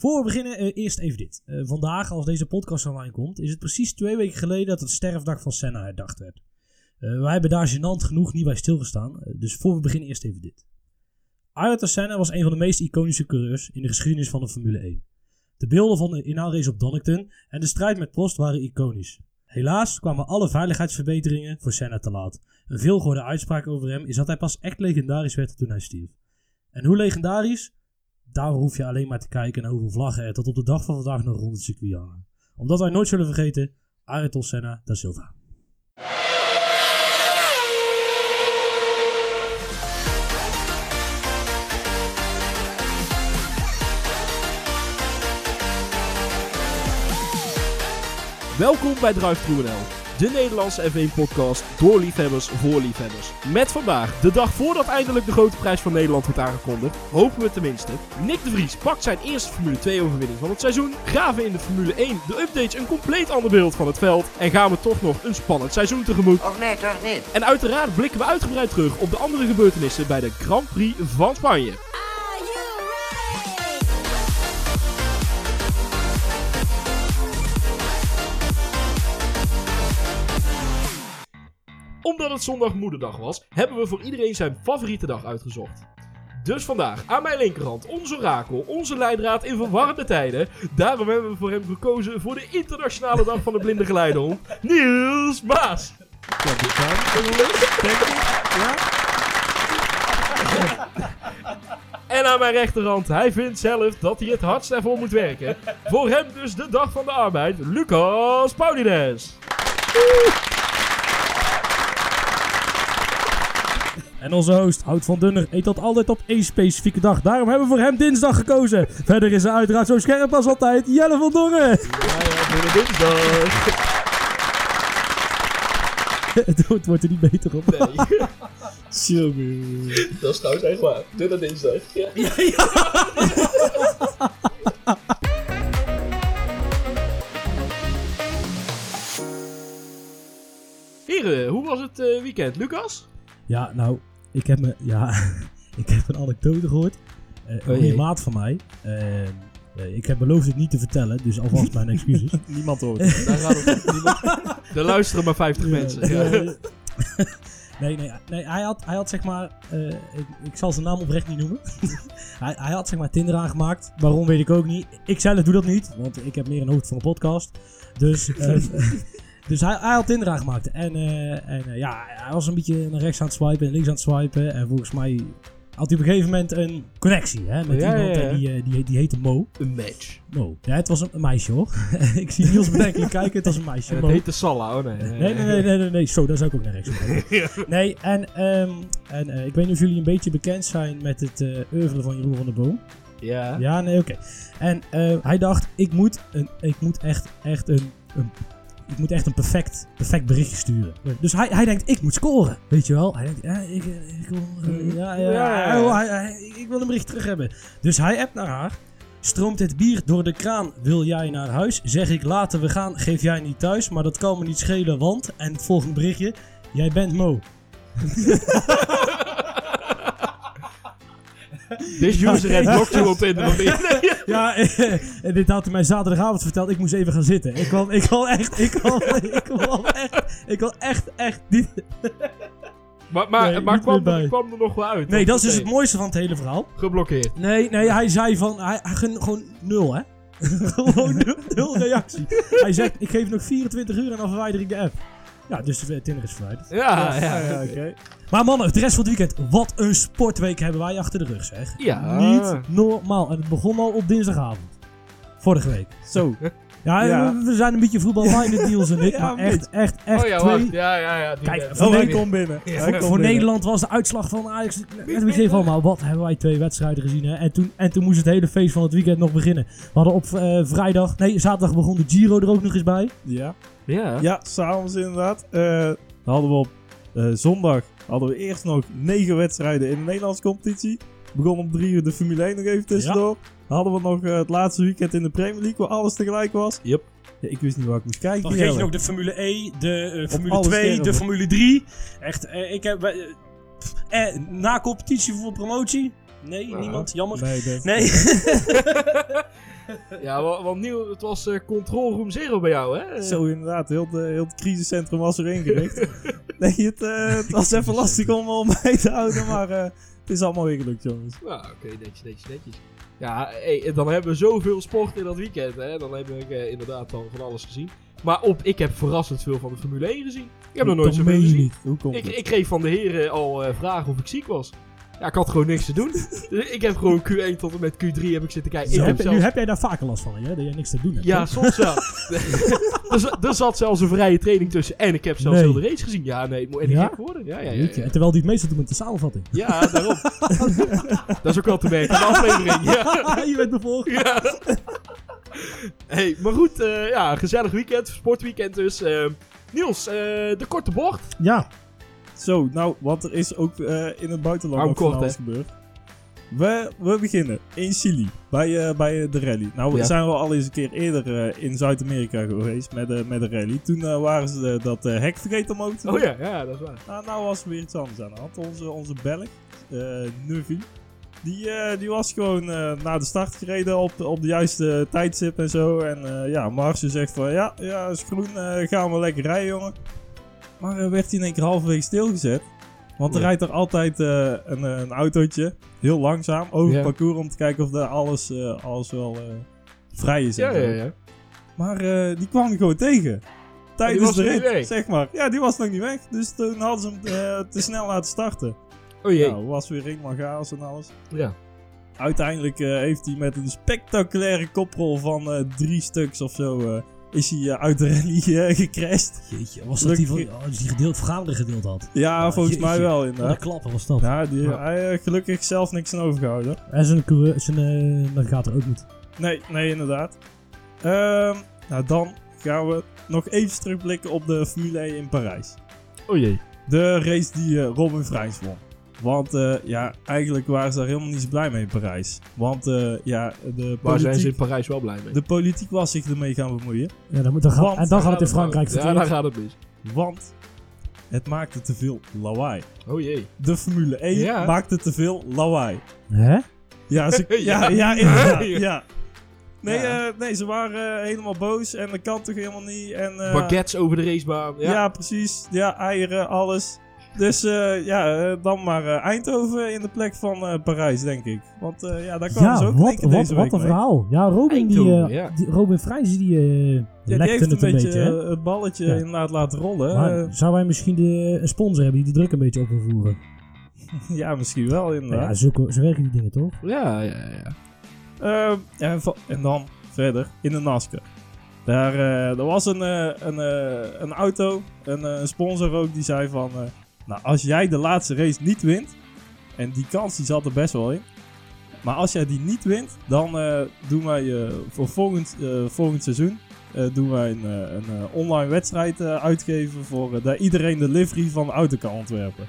Voor we beginnen, eh, eerst even dit. Eh, vandaag, als deze podcast online komt, is het precies twee weken geleden dat het sterfdag van Senna herdacht werd. Eh, wij hebben daar gênant genoeg niet bij stilgestaan, dus voor we beginnen eerst even dit. Ayrton Senna was een van de meest iconische coureurs in de geschiedenis van de Formule 1. De beelden van de inhaalrace op Donington en de strijd met Prost waren iconisch. Helaas kwamen alle veiligheidsverbeteringen voor Senna te laat. Een veelgehoorde uitspraak over hem is dat hij pas echt legendarisch werd toen hij stierf. En hoe legendarisch? Daar hoef je alleen maar te kijken naar hoeveel vlaggen er tot op de dag van vandaag nog rond het circuit. Omdat wij nooit zullen vergeten, Ayrton Senna da Silva. Welkom bij Drive.nl, de Nederlandse F1-podcast door liefhebbers voor liefhebbers. Met vandaag, de dag voordat eindelijk de grote prijs van Nederland wordt aangekondigd, hopen we tenminste. Nick de Vries pakt zijn eerste Formule 2-overwinning van het seizoen. Graven in de Formule 1 de updates een compleet ander beeld van het veld. En gaan we toch nog een spannend seizoen tegemoet. Of nee, toch niet? En uiteraard blikken we uitgebreid terug op de andere gebeurtenissen bij de Grand Prix van Spanje. Omdat het zondag moederdag was, hebben we voor iedereen zijn favoriete dag uitgezocht. Dus vandaag aan mijn linkerhand onze orakel, onze leidraad in verwarrende tijden. Daarom hebben we voor hem gekozen voor de internationale dag van de blinde geleidehond, Niels Maas. En aan mijn rechterhand, hij vindt zelf dat hij het hardst ervoor moet werken. Voor hem dus de dag van de arbeid, Lucas Paulides. En onze host, Hout van Dunner, eet dat altijd op één specifieke dag. Daarom hebben we voor hem dinsdag gekozen. Verder is hij uiteraard zo scherp als altijd, Jelle van Dongen. Ja, ja, dinsdag. het, wordt- er niet beter op. Nee. Dat is trouwens echt waar. Doe dat dinsdag. Ja. Heren, hoe was het eh, weekend? Lucas? Ja, nou, ik heb, me, ja, ik heb een anekdote gehoord. Eh, een Oh goede maat van mij. eh, eh, ik heb beloofd het niet te vertellen, dus alvast mijn excuses. Niemand hoort het. Daar gaat het om. Niemand- Er luisteren maar 50 mensen. Ja. Nee, nee, nee hij, had, hij had zeg maar. ik, ik zal zijn naam oprecht niet noemen. hij, hij had zeg maar Tinder aangemaakt. Waarom weet ik ook niet. Ik zelf doe dat niet, want ik heb meer een hoofd voor een podcast. Dus. Eh, Dus hij, hij had Tinder aangemaakt. En, eh, en eh, ja, hij was een beetje naar rechts aan het swipen en links aan het swipen. En volgens mij had hij op een gegeven moment een connectie hè, met Ja, iemand. ja, ja. En die, eh, die, die heette Mo. Een match. Mo. Ja, het was een, een meisje hoor. ik zie Niels bedenkelijk kijken. Het was een meisje. En het Mo. heet de Salla, oh nee. Nee, nee, nee, nee, nee, nee. Zo, daar zou ik ook naar rechts. Nee, en, ehm, en eh, ik weet niet of jullie een beetje bekend zijn met het eh oeuvre van Jeroen van der Boom. Ja. Ja, nee, oké. En eh, hij dacht, ik moet, een, ik moet echt, echt een, een ik moet echt een perfect, perfect berichtje sturen. Dus hij, hij denkt, ik moet scoren. Weet je wel? Hij denkt, ja, ik, ik, wil, eh, ja, ja, Ja, hij- hij- ik wil een bericht terug hebben. Dus hij appt naar haar. Stroomt het bier door de kraan, wil jij naar huis? Zeg ik, laten we gaan, geef jij niet thuis. Maar dat kan me niet schelen, want... En het volgende berichtje, jij bent Mo. This user had blocked you op niet? Ja, en dit had hij mij zaterdagavond verteld. Ik moest even gaan zitten. Ik wil, ik echt, ik wil, ik wil echt, ik wil echt, echt niet... Maar, maar, Nee, maar kwam, er, kwam er nog wel uit? Nee, dat is dus het mooiste van het hele verhaal. Geblokkeerd. Nee, nee, hij zei van, hij, gewoon nul, hè. gewoon nul, nul reactie. Hij zegt, ik geef nog 24 uur en dan verwijder ik de app. Ja, dus de Tinder is verwijderd. Ja, ja. ja, oké. Maar mannen, de rest van het weekend, wat een sportweek hebben wij achter de rug, zeg. Ja. Niet normaal. En het begon al op dinsdagavond. Vorige week. Zo. Ja, Ja. we- zijn een beetje voetbalminded deals en ik, Ja, maar echt, echt, echt oh ja, twee... wacht. Ja, ja, ja. die- Kijk, ja. voor Oh, Nederland- komt binnen. Hij Voor, komt voor binnen. Nederland was de uitslag van Ajax. Wie geef allemaal. Wat hebben wij twee wedstrijden gezien. Hè? En, toen, en toen moest het hele feest van het weekend nog beginnen. We hadden op eh, vrijdag, nee, zaterdag begon de Giro er ook nog eens bij. Ja. Ja. ja, s'avonds inderdaad. Eh, dan hadden we op eh, zondag hadden we eerst nog negen wedstrijden in de Nederlandse competitie. Begon om drie uur de Formule 1 nog even tussendoor. Dan hadden we nog eh, het laatste weekend in de Premier League waar alles tegelijk was. Yep. Ja, ik wist niet waar ik moest kijken. Dan kreeg je nog de Formule E, de eh, Formule alle 2, de. Formule 3. Echt, ik heb... eh, pff, eh, na competitie voor promotie? Nee, niemand. Jammer. Nee, dat... Nee. Ja, wa- want Nieuw, het was eh, control room zero bij jou, hè? Zo inderdaad, heel, de, heel het crisiscentrum was er ingericht. nee, het, eh, het was even lastig om, om mij te houden, maar eh, het is allemaal weer gelukt, jongens. Nou, oké, netjes, netjes, netjes. Ja, hey, dan hebben we zoveel sport in dat weekend, hè? Dan heb ik eh, inderdaad dan van alles gezien. Maar op, ik heb verrassend veel van de Formule 1 gezien. Ik heb nog nooit zoveel gezien. niet. Hoe komt Ik, het? ik kreeg van de heren al eh, vragen of ik ziek was. Ja, ik had gewoon niks te doen. Dus ik heb gewoon Q1 tot en met Q3 heb ik zitten kijken. Zo, Ik heb heb- zelfs... Nu heb jij daar vaker last van, hè? Dat jij niks te doen hebt. Ja, hè? soms wel. er, za- er zat zelfs een vrije training tussen. En ik heb zelfs Nee. heel de race gezien. Ja, nee, het moet echt Ja? gek worden. Ja, ja, ja. Jeetje, ja. en Terwijl die het meestal doet met de samenvatting. Ja, daarom. dat is ook wel te merken de aflevering. Ja. je bent de volgende. ja. hey, maar goed. eh, ja, gezellig weekend. Sportweekend dus. Eh, Niels, eh, de korte bocht. Ja, Zo, nou, want er is ook eh, in het buitenland van kort, alles gebeurd. We, we beginnen in Chili, bij, eh, bij de rally. Nou, we Ja. zijn wel al eens een keer eerder eh, in Zuid-Amerika geweest met, de met de rally. Toen eh, waren ze eh, dat eh, hek vergeten omhoog te doen. Oh ja, ja, dat is waar. Nou, nou was er weer iets anders aan de hand. Onze, onze Belg, eh Nuvi, die, eh, die was gewoon eh, naar de start gereden op de, op de juiste tijdstip en zo. En eh, ja, Marge zegt van ja, ja is groen, eh, gaan we lekker rijden jongen. Maar eh, werd hij in één keer halverwege stilgezet. Want er Ja. rijdt er altijd eh, een, een autootje, heel langzaam, over Ja. het parcours om te kijken of daar alles, eh, alles wel vrij is. Ja, ja, ja. Maar die kwam hij gewoon tegen. Tijdens de rit, zeg maar. Ja, die was nog niet weg. Dus toen hadden ze hem te snel laten starten. Oh jee. Nou, was weer helemaal chaos en alles. Ja. Uiteindelijk heeft hij met een spectaculaire koprol van drie stuks of zo... eh, is hij eh, uit de rally eh, gecrashed. jeetje. Was dat die, van, oh, dus die gedeeld, vergadering gedeeld had? Ja, Ah, volgens mij wel Wat een inderdaad. was dat. Ja, die, Ja. hij heeft gelukkig zelf niks aan overgehouden. En zijn, zijn eh, navigator ook niet. Nee, nee, inderdaad. Ehm, nou, dan gaan we nog even terugblikken op de Formule 1 in Parijs. Oh jee. De race die eh, Robin Freins won. Want eh, ja, eigenlijk waren ze daar helemaal niet zo blij mee in Parijs. Want eh, ja, de Waar zijn ze in politiek, Parijs wel blij mee? de politiek was zich ermee gaan bemoeien. Ja, dan moet, dan gaat, Want- en dan gaat het in Frankrijk Ja, verkeerd. gaat het mis. Want het maakte te veel lawaai. Oh jee. De Formule 1 Ja. maakte te veel lawaai. Hè? Ja, ze, Ja. ja, ja, inderdaad, Ja. ja. Nee, Ja. eh, nee, ze waren helemaal boos en dat kan toch helemaal niet. En, eh, Baguettes over de racebaan. Ja. Ja. precies. Ja, eieren, alles. Dus eh, ja, eh, dan maar eh, Eindhoven in de plek van eh, Parijs, denk ik. Want eh, ja, daar kwamen ze Ja, ook in één wat, wat, deze wat week een mee. verhaal. Ja, Robin, die, Eindhoven, eh, ja. die, Robin die eh Ja, die heeft een het een beetje, het balletje Ja. inderdaad laten rollen. Maar zou wij misschien de, een sponsor hebben die de druk een beetje op wil voeren? ja, misschien wel Ja, inderdaad. zo, zo werken die dingen toch? Ja, ja, ja. ja. Eh, en, dan verder in de NASCAR. Daar, eh, er was een, eh, een, eh, een auto, een, een sponsor ook, die zei van... nou, als jij de laatste race niet wint, en die kans die zat er best wel in... Maar als jij die niet wint, dan eh, doen wij eh, voor volgend, eh, volgend seizoen... doen wij een, een online wedstrijd uitgeven voor dat iedereen de livery van de auto kan ontwerpen.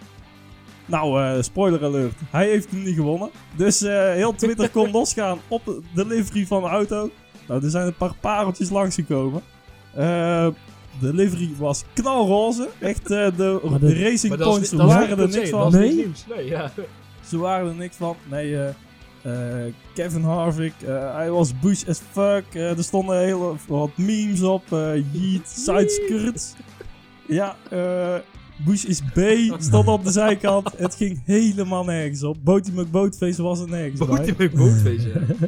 Nou, spoiler alert. Hij heeft hem niet gewonnen. Dus heel Twitter kon losgaan op de livery van de auto. Nou, er zijn een paar pareltjes langsgekomen. Eh de livery was knalroze. Echt, eh, de, de, de- racing points dat is waren er niks van. Dat is Nee? niks nieuws. Nee, ja. Ze waren er niks van. Nee, eh, eh, Kevin Harvick, eh, hij was bush as fuck. Eh, er stonden hele wat memes op. eh yeet, side skirts. Ja, eh Bush is B, stond op de zijkant. Het ging helemaal nergens op. Boaty McBoatface was er nergens bij. Boot met bootface, ja.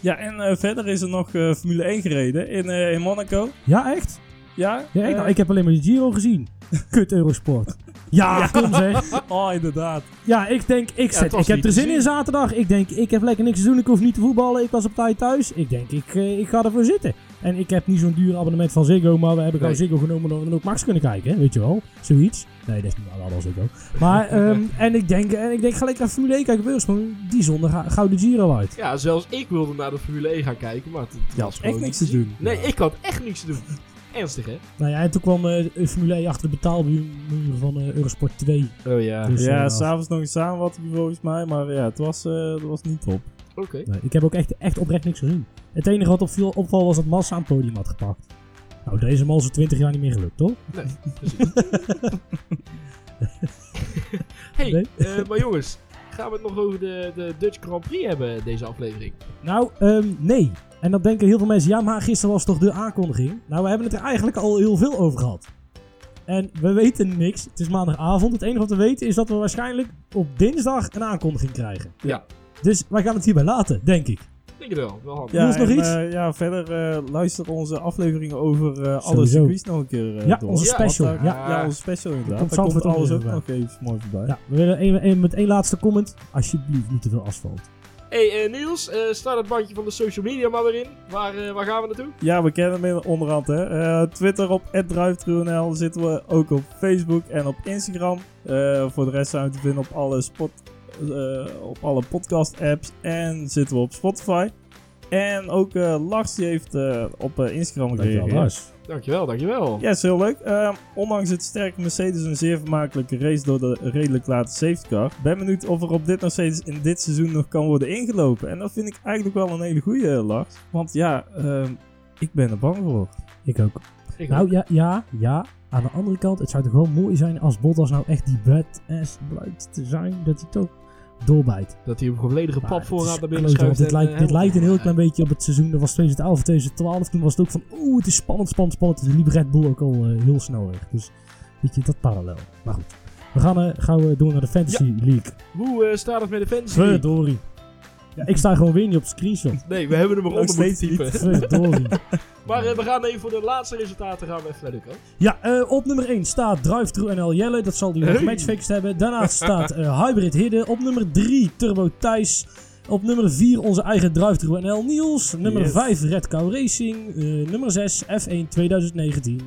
Ja, en eh, verder is er nog eh, Formule 1 gereden in, eh, in Monaco. Ja, echt? Ja? Ja, ik, eh, nou, ik heb alleen maar de Giro gezien. Kut Eurosport. Ja, kom zeg. Oh, inderdaad. Ja, ik denk, ik, zet, ik heb er zin in zaterdag. Ik denk, ik heb lekker niks te doen. Ik hoef niet te voetballen. Ik was op tijd thuis. Ik denk, ik, eh, ik ga ervoor zitten. En ik heb niet zo'n duur abonnement van Ziggo. Maar we hebben gewoon Nee. Ziggo genomen dat we dan ook Max kunnen kijken. Hè? Weet je wel? Zoiets. Nee, dat is niet allemaal Ziggo. Maar, ehm, en ik denk, en ik denk, ga lekker naar Formule 1 kijken. Eurosport. Die zondag ga- gouden Giro uit. Ja, zelfs ik wilde naar de Formule 1 gaan kijken, maar het, Ja, was echt gewoon niks te doen. Nee, ik had echt niks te doen. Ernstig, hè? Nou ja, en toen kwam eh, de Formule 1 achter de betaalmuur van eh, Eurosport 2. Oh ja. Dus, ja, eh, s'avonds nog een samenvatting volgens mij. Maar ja, het was, eh, het was niet top. Oké. Nee, ik heb ook echt, echt oprecht niks gezien. Het enige wat opviel, opval was dat Massa aan het podium had gepakt. Nou, deze man is al 20 jaar niet meer gelukt, toch? Nee, precies. hey, Nee? eh, maar jongens, gaan we het nog over de, de Dutch Grand Prix hebben deze aflevering? Nou, ehm, nee. En dan denken heel veel mensen, ja, maar gisteren was toch de aankondiging? Nou, we hebben het er eigenlijk al heel veel over gehad. En we weten niks. Het is maandagavond. Het enige wat we weten is dat we waarschijnlijk op dinsdag een aankondiging krijgen. Ja. Dus wij gaan het hierbij laten, denk ik. Ik denk het wel. Wel handig. Ja, Niels, nog en, iets? eh, ja, verder eh, luister onze afleveringen over eh, alle Sowieso. circuits nog een keer eh, Ja, door. onze Ja, special. Want, ja. ja, onze special inderdaad. komt Daar komt Zandvoort alles ook ook weer nog even mooi voorbij. ja, we willen een, een- met één laatste comment. Alsjeblieft, niet te veel asfalt. Hey eh, Niels, eh start het bandje van de social media maar weer in. Waar, eh, waar gaan we naartoe? Ja, we kennen hem onderhand. Hè. Eh, Twitter op @drivetruenl zitten we ook op Facebook en op Instagram. Eh, voor de rest zijn we te vinden op alle, spot, eh, op alle podcast apps en zitten we op Spotify. En ook eh, Lars die heeft eh, op eh, Instagram Dankjewel, gereageerd. Lars. Dankjewel, dankjewel. Ja, is heel leuk. Eh, ondanks het sterke Mercedes een zeer vermakelijke race door de redelijk late safety car. Ben benieuwd of er op dit Mercedes in dit seizoen nog kan worden ingelopen. En dat vind ik eigenlijk wel een hele goede Lars. Want ja, ehm, ik ben er bang voor. Ik ook. Ik Nou ook. ja, ja, ja. Aan de andere kant, het zou toch wel mooi zijn als Bottas nou echt die badass blijkt te zijn. Dat hij toch doorbijt. Dat hij een volledige pap het voorraad naar binnen schuift. want dit, lijkt, eh, dit lijkt een heel klein beetje op het seizoen. Dat was 2011, 2012. Toen was het ook van, oeh, het is spannend, spannend, spannend. Dus liep Red Bull ook al eh, heel snel weg. Dus weet je, dat parallel. Maar goed. We gaan eh, gauw eh, door naar de Fantasy League. Hoe eh, staat het met de fantasy? League? Verdorie. Ja, ik sta gewoon weer niet op de screenshot. Nee, we hebben hem eronder Nog moeten typen. Verdorie. Maar eh, we gaan even voor de laatste resultaten gaan we even naar. Ja, eh, op nummer 1 staat Drive-Thru NL Jelle. Dat zal die nog Hey. matchfixed hebben. Daarnaast staat eh, Hybrid Hidden. Op nummer 3 Turbo Thijs. Op nummer 4 onze eigen Drive-Thru NL Niels. Nummer Yes. 5 Red Cow Racing. Eh, nummer 6 F1 2019.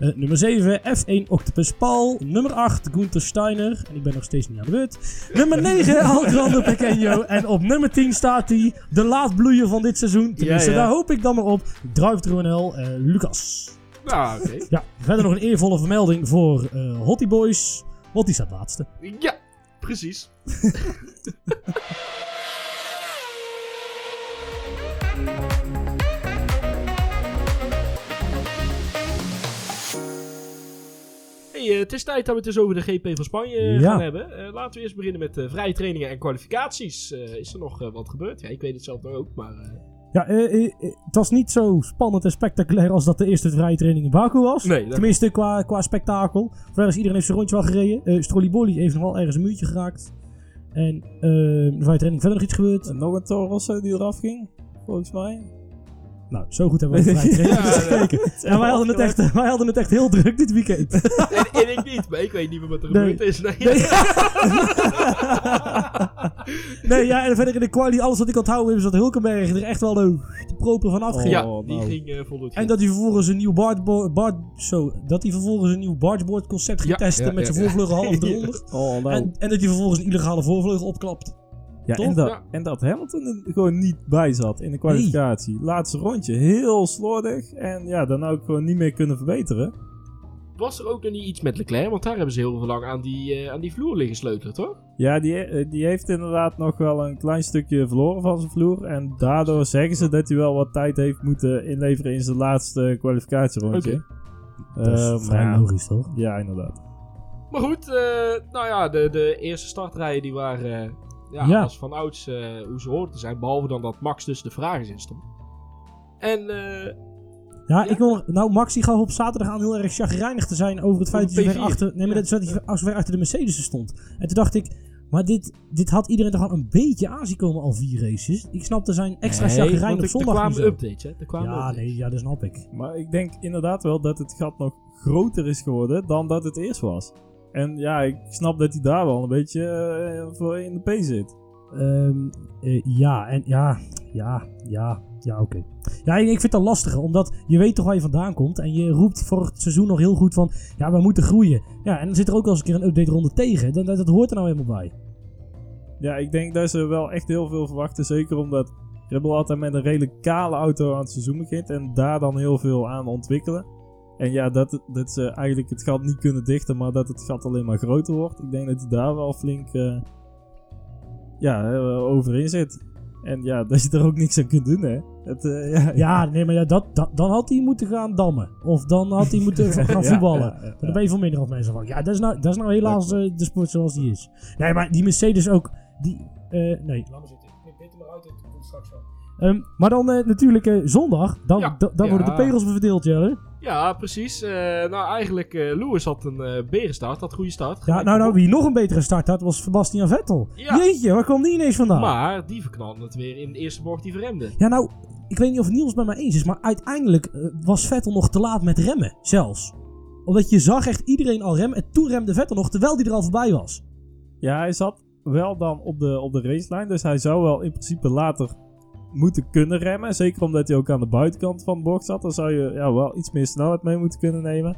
Eh, nummer 7 F1 Octopus Paul. Nummer 8 Gunther Steiner. En ik ben nog steeds niet aan de beurt. Nummer 9 Al Grande Pequeño. En op nummer 10 staat hij. De laatbloeier van dit seizoen. Tenminste, Ja, ja. daar hoop ik dan maar op. Drive-Thru NL eh, Lucas. Nou, oké. Ja, verder nog een eervolle vermelding voor eh Hottie Boys. Want die staat laatste. Ja, precies. Hey, eh, het is tijd dat we het eens over de GP van Spanje Ja. gaan hebben. Eh, laten we eerst beginnen met eh, vrije trainingen en kwalificaties. Eh, is er nog wat gebeurd? Ja, ik weet het zelf nog ook, maar... eh, Ja, eh, eh, eh, het was niet zo spannend en spectaculair als dat de eerste vrije training in Baku was. Nee, Tenminste, qua, qua spektakel. Verder is iedereen heeft zijn rondje wel gereden. Eh Strollibolli heeft nog wel ergens een muurtje geraakt. En eh, de vrije training verder nog iets gebeurd. En nog een Toro Rosso die eraf ging, volgens mij. Nou, zo goed hebben we vrije training Ja. Ja, wij hadden, het echt, wij hadden het echt heel druk dit weekend. en, en ik niet, maar ik weet niet meer wat er Nee. gebeurd is. Nee. Nee, ja, en verder in de quali, alles wat ik onthouden is dat Hulkenberg er echt wel de, proper van afging. ja, Oh, die nou. ging eh voldoende. En dat hij vervolgens een nieuw zo, dat hij vervolgens een nieuw bargeboard concept ging Ja, testen ja, met zijn ja. voorvleugel half eronder. Oh, nou. En, en dat hij vervolgens een illegale voorvleugel opklapt. Ja, toch? en, dat, Ja. en dat Hamilton er gewoon niet bij zat in de kwalificatie. Laatste rondje, heel slordig. En ja, dan ook gewoon niet meer kunnen verbeteren. Was er ook nog niet iets met Leclerc? Want daar hebben ze heel veel lang aan die, eh, aan die vloer liggen sleutelen, toch? Ja, die, eh, die heeft inderdaad nog wel een klein stukje verloren van zijn vloer. En daardoor zeggen ze dat hij wel wat tijd heeft moeten inleveren in zijn laatste kwalificatierondje. Dat is Eh, vrij maar ja, logisch, toch? Ja, inderdaad. Maar goed, eh, nou ja, de, de eerste startrijen die waren eh, ja, Ja. als van ouds eh, hoe ze hoorden te zijn. Behalve dan dat Max tussen de vragen in stond. En eh, Ja, ik wil nog- Nou, Max die gaf op zaterdag aan heel erg chagrijnig te zijn over het feit dat hij P4. zo ver achter, nee, maar Ja. dat, hij zo ver achter de Mercedes stond. En toen dacht ik, maar dit, dit had iedereen toch al een beetje aanzien komen al vier races. Ik snap, er zijn extra nee, chagrijn op er- er zondag kwamen updates, hè? Er kwamen Ja, updates. nee, ja, dat snap ik. Maar ik denk inderdaad wel dat het gat nog groter is geworden dan dat het eerst was. En ja, ik snap dat hij daar wel een beetje eh, voor in de P zit. Ehm, eh, ja, en ja, ja, ja, ja, oké. Ja, ik ik vind dat lastiger, omdat je weet toch waar je vandaan komt. En je roept voor het seizoen nog heel goed van, ja, we moeten groeien. Ja, en dan zit er ook wel eens een keer een update ronde tegen. Dat, dat, dat hoort er nou helemaal bij. Ja, ik denk dat ze wel echt heel veel verwachten. Zeker omdat Red Bull altijd met een redelijk kale auto aan het seizoen begint. En daar dan heel veel aan ontwikkelen. En ja, dat, dat ze eigenlijk het gat niet kunnen dichten, maar dat het gat alleen maar groter wordt. Ik denk dat hij daar wel flink eh, ja, eh, overin zit. En ja, dat je er ook niks aan kunt doen, hè. Het, eh, ja, Ja, nee, maar ja, dat, dat, dan had hij moeten gaan dammen. Of dan had hij moeten gaan Ja, voetballen. ja, ja, Dan ben je voor minder of mensen van. Ja, dat is nou, dat is nou helaas de sport zoals die is. Nee, maar die Mercedes ook. Die, eh, nee, laat maar zitten. Ik dit er maar uit, het komt straks wel. Ehm, maar dan eh, natuurlijk eh, zondag. Dan, Ja. dan worden de pegels verdeeld, Jelle. Ja, precies. Eh, nou, eigenlijk, eh Lewis had een eh berenstart, had goede start. Ja, nou, nou, wie nog een betere start had, was Sebastian Vettel. Ja. Jeetje, waar kwam die ineens vandaan? Maar die verknalde het weer in de eerste bocht die verremde. Ja, nou, ik weet niet of Niels het met mij eens is, maar uiteindelijk was Vettel nog te laat met remmen, zelfs. Omdat je zag echt iedereen al remmen en toen remde Vettel nog, terwijl die er al voorbij was. Ja, hij zat wel dan op de, op de racelijn. Dus hij zou wel in principe later moeten kunnen remmen. Zeker omdat hij ook aan de buitenkant van de bocht zat. Dan zou je ja, wel iets meer snelheid mee moeten kunnen nemen.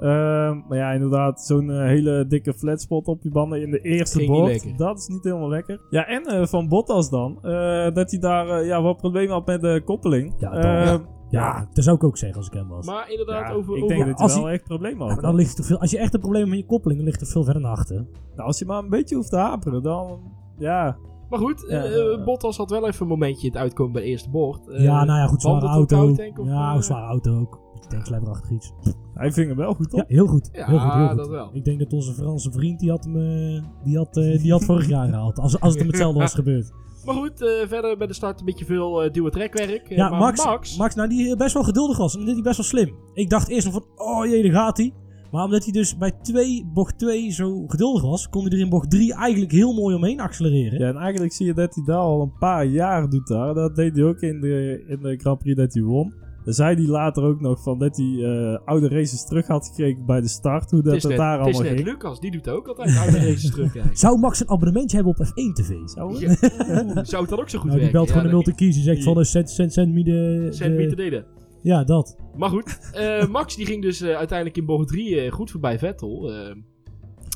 Ehm, maar ja, inderdaad, zo'n eh, hele dikke flatspot op je banden in de eerste bocht. Dat is niet helemaal lekker. Ja, en eh, van Bottas dan. eh, dat hij daar ja, wat problemen had met de koppeling. Ja, dan- Ehm, Ja, ja, dat zou ik ook zeggen als ik hem was. Maar inderdaad, ja, over... ik over denk dat als hij wel hij- echt problemen had. dan ligt er veel, als je echt een probleem hebt met je koppeling, dan ligt er veel verder naar achter. Nou, als je maar een beetje hoeft te haperen, dan... Ja, Maar goed, Ja, ja, ja. Bottas had wel even een momentje in het uitkomen bij de eerste bocht. Eh, ja, nou ja, goed, zware auto. koud, denk ik, of, ja, eh, zware auto ook. Tankslijperachtig iets. hij ving hem wel goed op. Ja, heel goed. Ja, heel goed, heel goed. dat wel. Ik denk dat onze Franse vriend, die had hem, eh, die had, eh, die had vorig jaar gehaald. Als, als het hem hetzelfde was gebeurd. Maar goed, eh, verder bij de start een beetje veel uh, duwen trekwerk. Ja, maar Max, Max, Max, nou, die best wel geduldig was. En dat deed hij best wel slim. Ik dacht eerst nog van, oh jee, daar gaat hij. Maar omdat hij dus bij twee, bocht 2 zo geduldig was, kon hij er in bocht 3 eigenlijk heel mooi omheen accelereren. Ja, en eigenlijk zie je dat hij daar al een paar jaar doet daar. Dat deed hij ook in de, in de Grand Prix dat hij won. Dan zei hij later ook nog van dat hij eh, oude races terug had gekregen bij de start. Hoe dat is het, net, daar het is allemaal net ging. Lucas, die doet ook altijd oude races terugkijken. Zou Max een abonnementje hebben op F1 TV? Zou het? Ja, Zou het dan ook zo goed Nou, die werken? belt gewoon de Ja, multi keys en zegt die- van, eh, send, send, send me de... Send me de- deden. Ja, dat. Maar goed, eh, Max die ging dus eh, uiteindelijk in bocht 3 goed voorbij Vettel.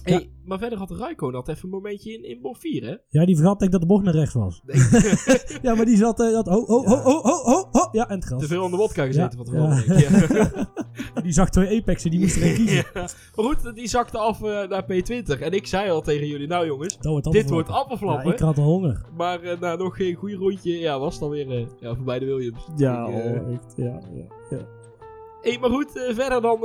Hey, Maar verder had Raikkonen had even een momentje in, in bocht 4, hè? Ja, die vergat denk dat de bocht naar rechts was. Ja, maar die zat... eh, dat, ho, ho, ho, ho, ho, ho, ho. Ja, en het Te veel aan de wodka gezeten Ja, van tevoren, ja. Ja. Die zag twee Apexen, die moest er een kiezen. Ja. Maar goed, die zakte af eh, naar P20. En ik zei al tegen jullie, nou jongens, Dat wordt dit wordt Ja, appelflappen. ik had al honger. Maar eh, na nog geen goede rondje, ja, was het alweer ja, voorbij de Williams. Ja, Ik, oh, echt. Ja, ja, ja. hey, maar goed, verder dan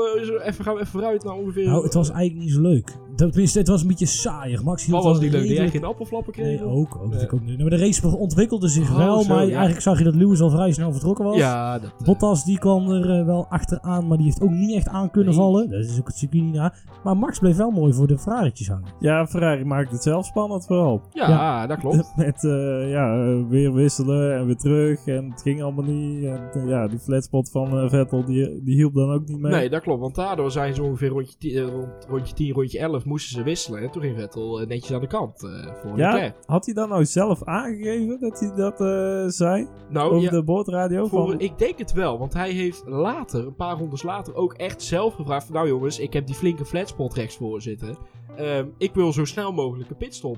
even, gaan we even vooruit naar ongeveer... Nou, het was eigenlijk niet zo leuk. Tenminste, het was een beetje saaiig. Max hield Wat was wel die leuk? Die jij geen appelflappen kreeg? Nee, ook. ook, natuurlijk ook niet. Maar de race ontwikkelde zich Oh, wel, zo, maar ja. eigenlijk zag je dat Lewis al vrij snel vertrokken was. Ja, dat... eh, Bottas die kwam er eh, wel achteraan, maar die heeft ook niet echt aan kunnen Nee. vallen. Dat is ook het circuit niet na. Maar Max bleef wel mooi voor de Ferrari'tjes hangen. ja, Ferrari maakt het zelf spannend vooral. ja, dat klopt. Met eh, ja, eh, weer wisselen en weer terug. En het ging allemaal niet. En eh, ja, die flatspot van eh, Vettel, die, die hielp dan ook niet mee. Nee, dat klopt. Want daardoor zijn ze ongeveer rondje 10, eh, rond, rondje 10, rondje 11 moesten ze wisselen. En toen ging Vettel eh, netjes aan de kant eh, voor ja, Leclerc. had hij dan nou zelf aangegeven dat hij dat eh, zei? Nou, over ja, de boordradio? voor, Van, ik denk het wel. Want hij heeft later, een paar rondes later, ook echt zelf gevraagd van... Nou jongens, ik heb die flinke flatspot rechts voor zitten. Ehm, ik wil zo snel mogelijk een pitstop.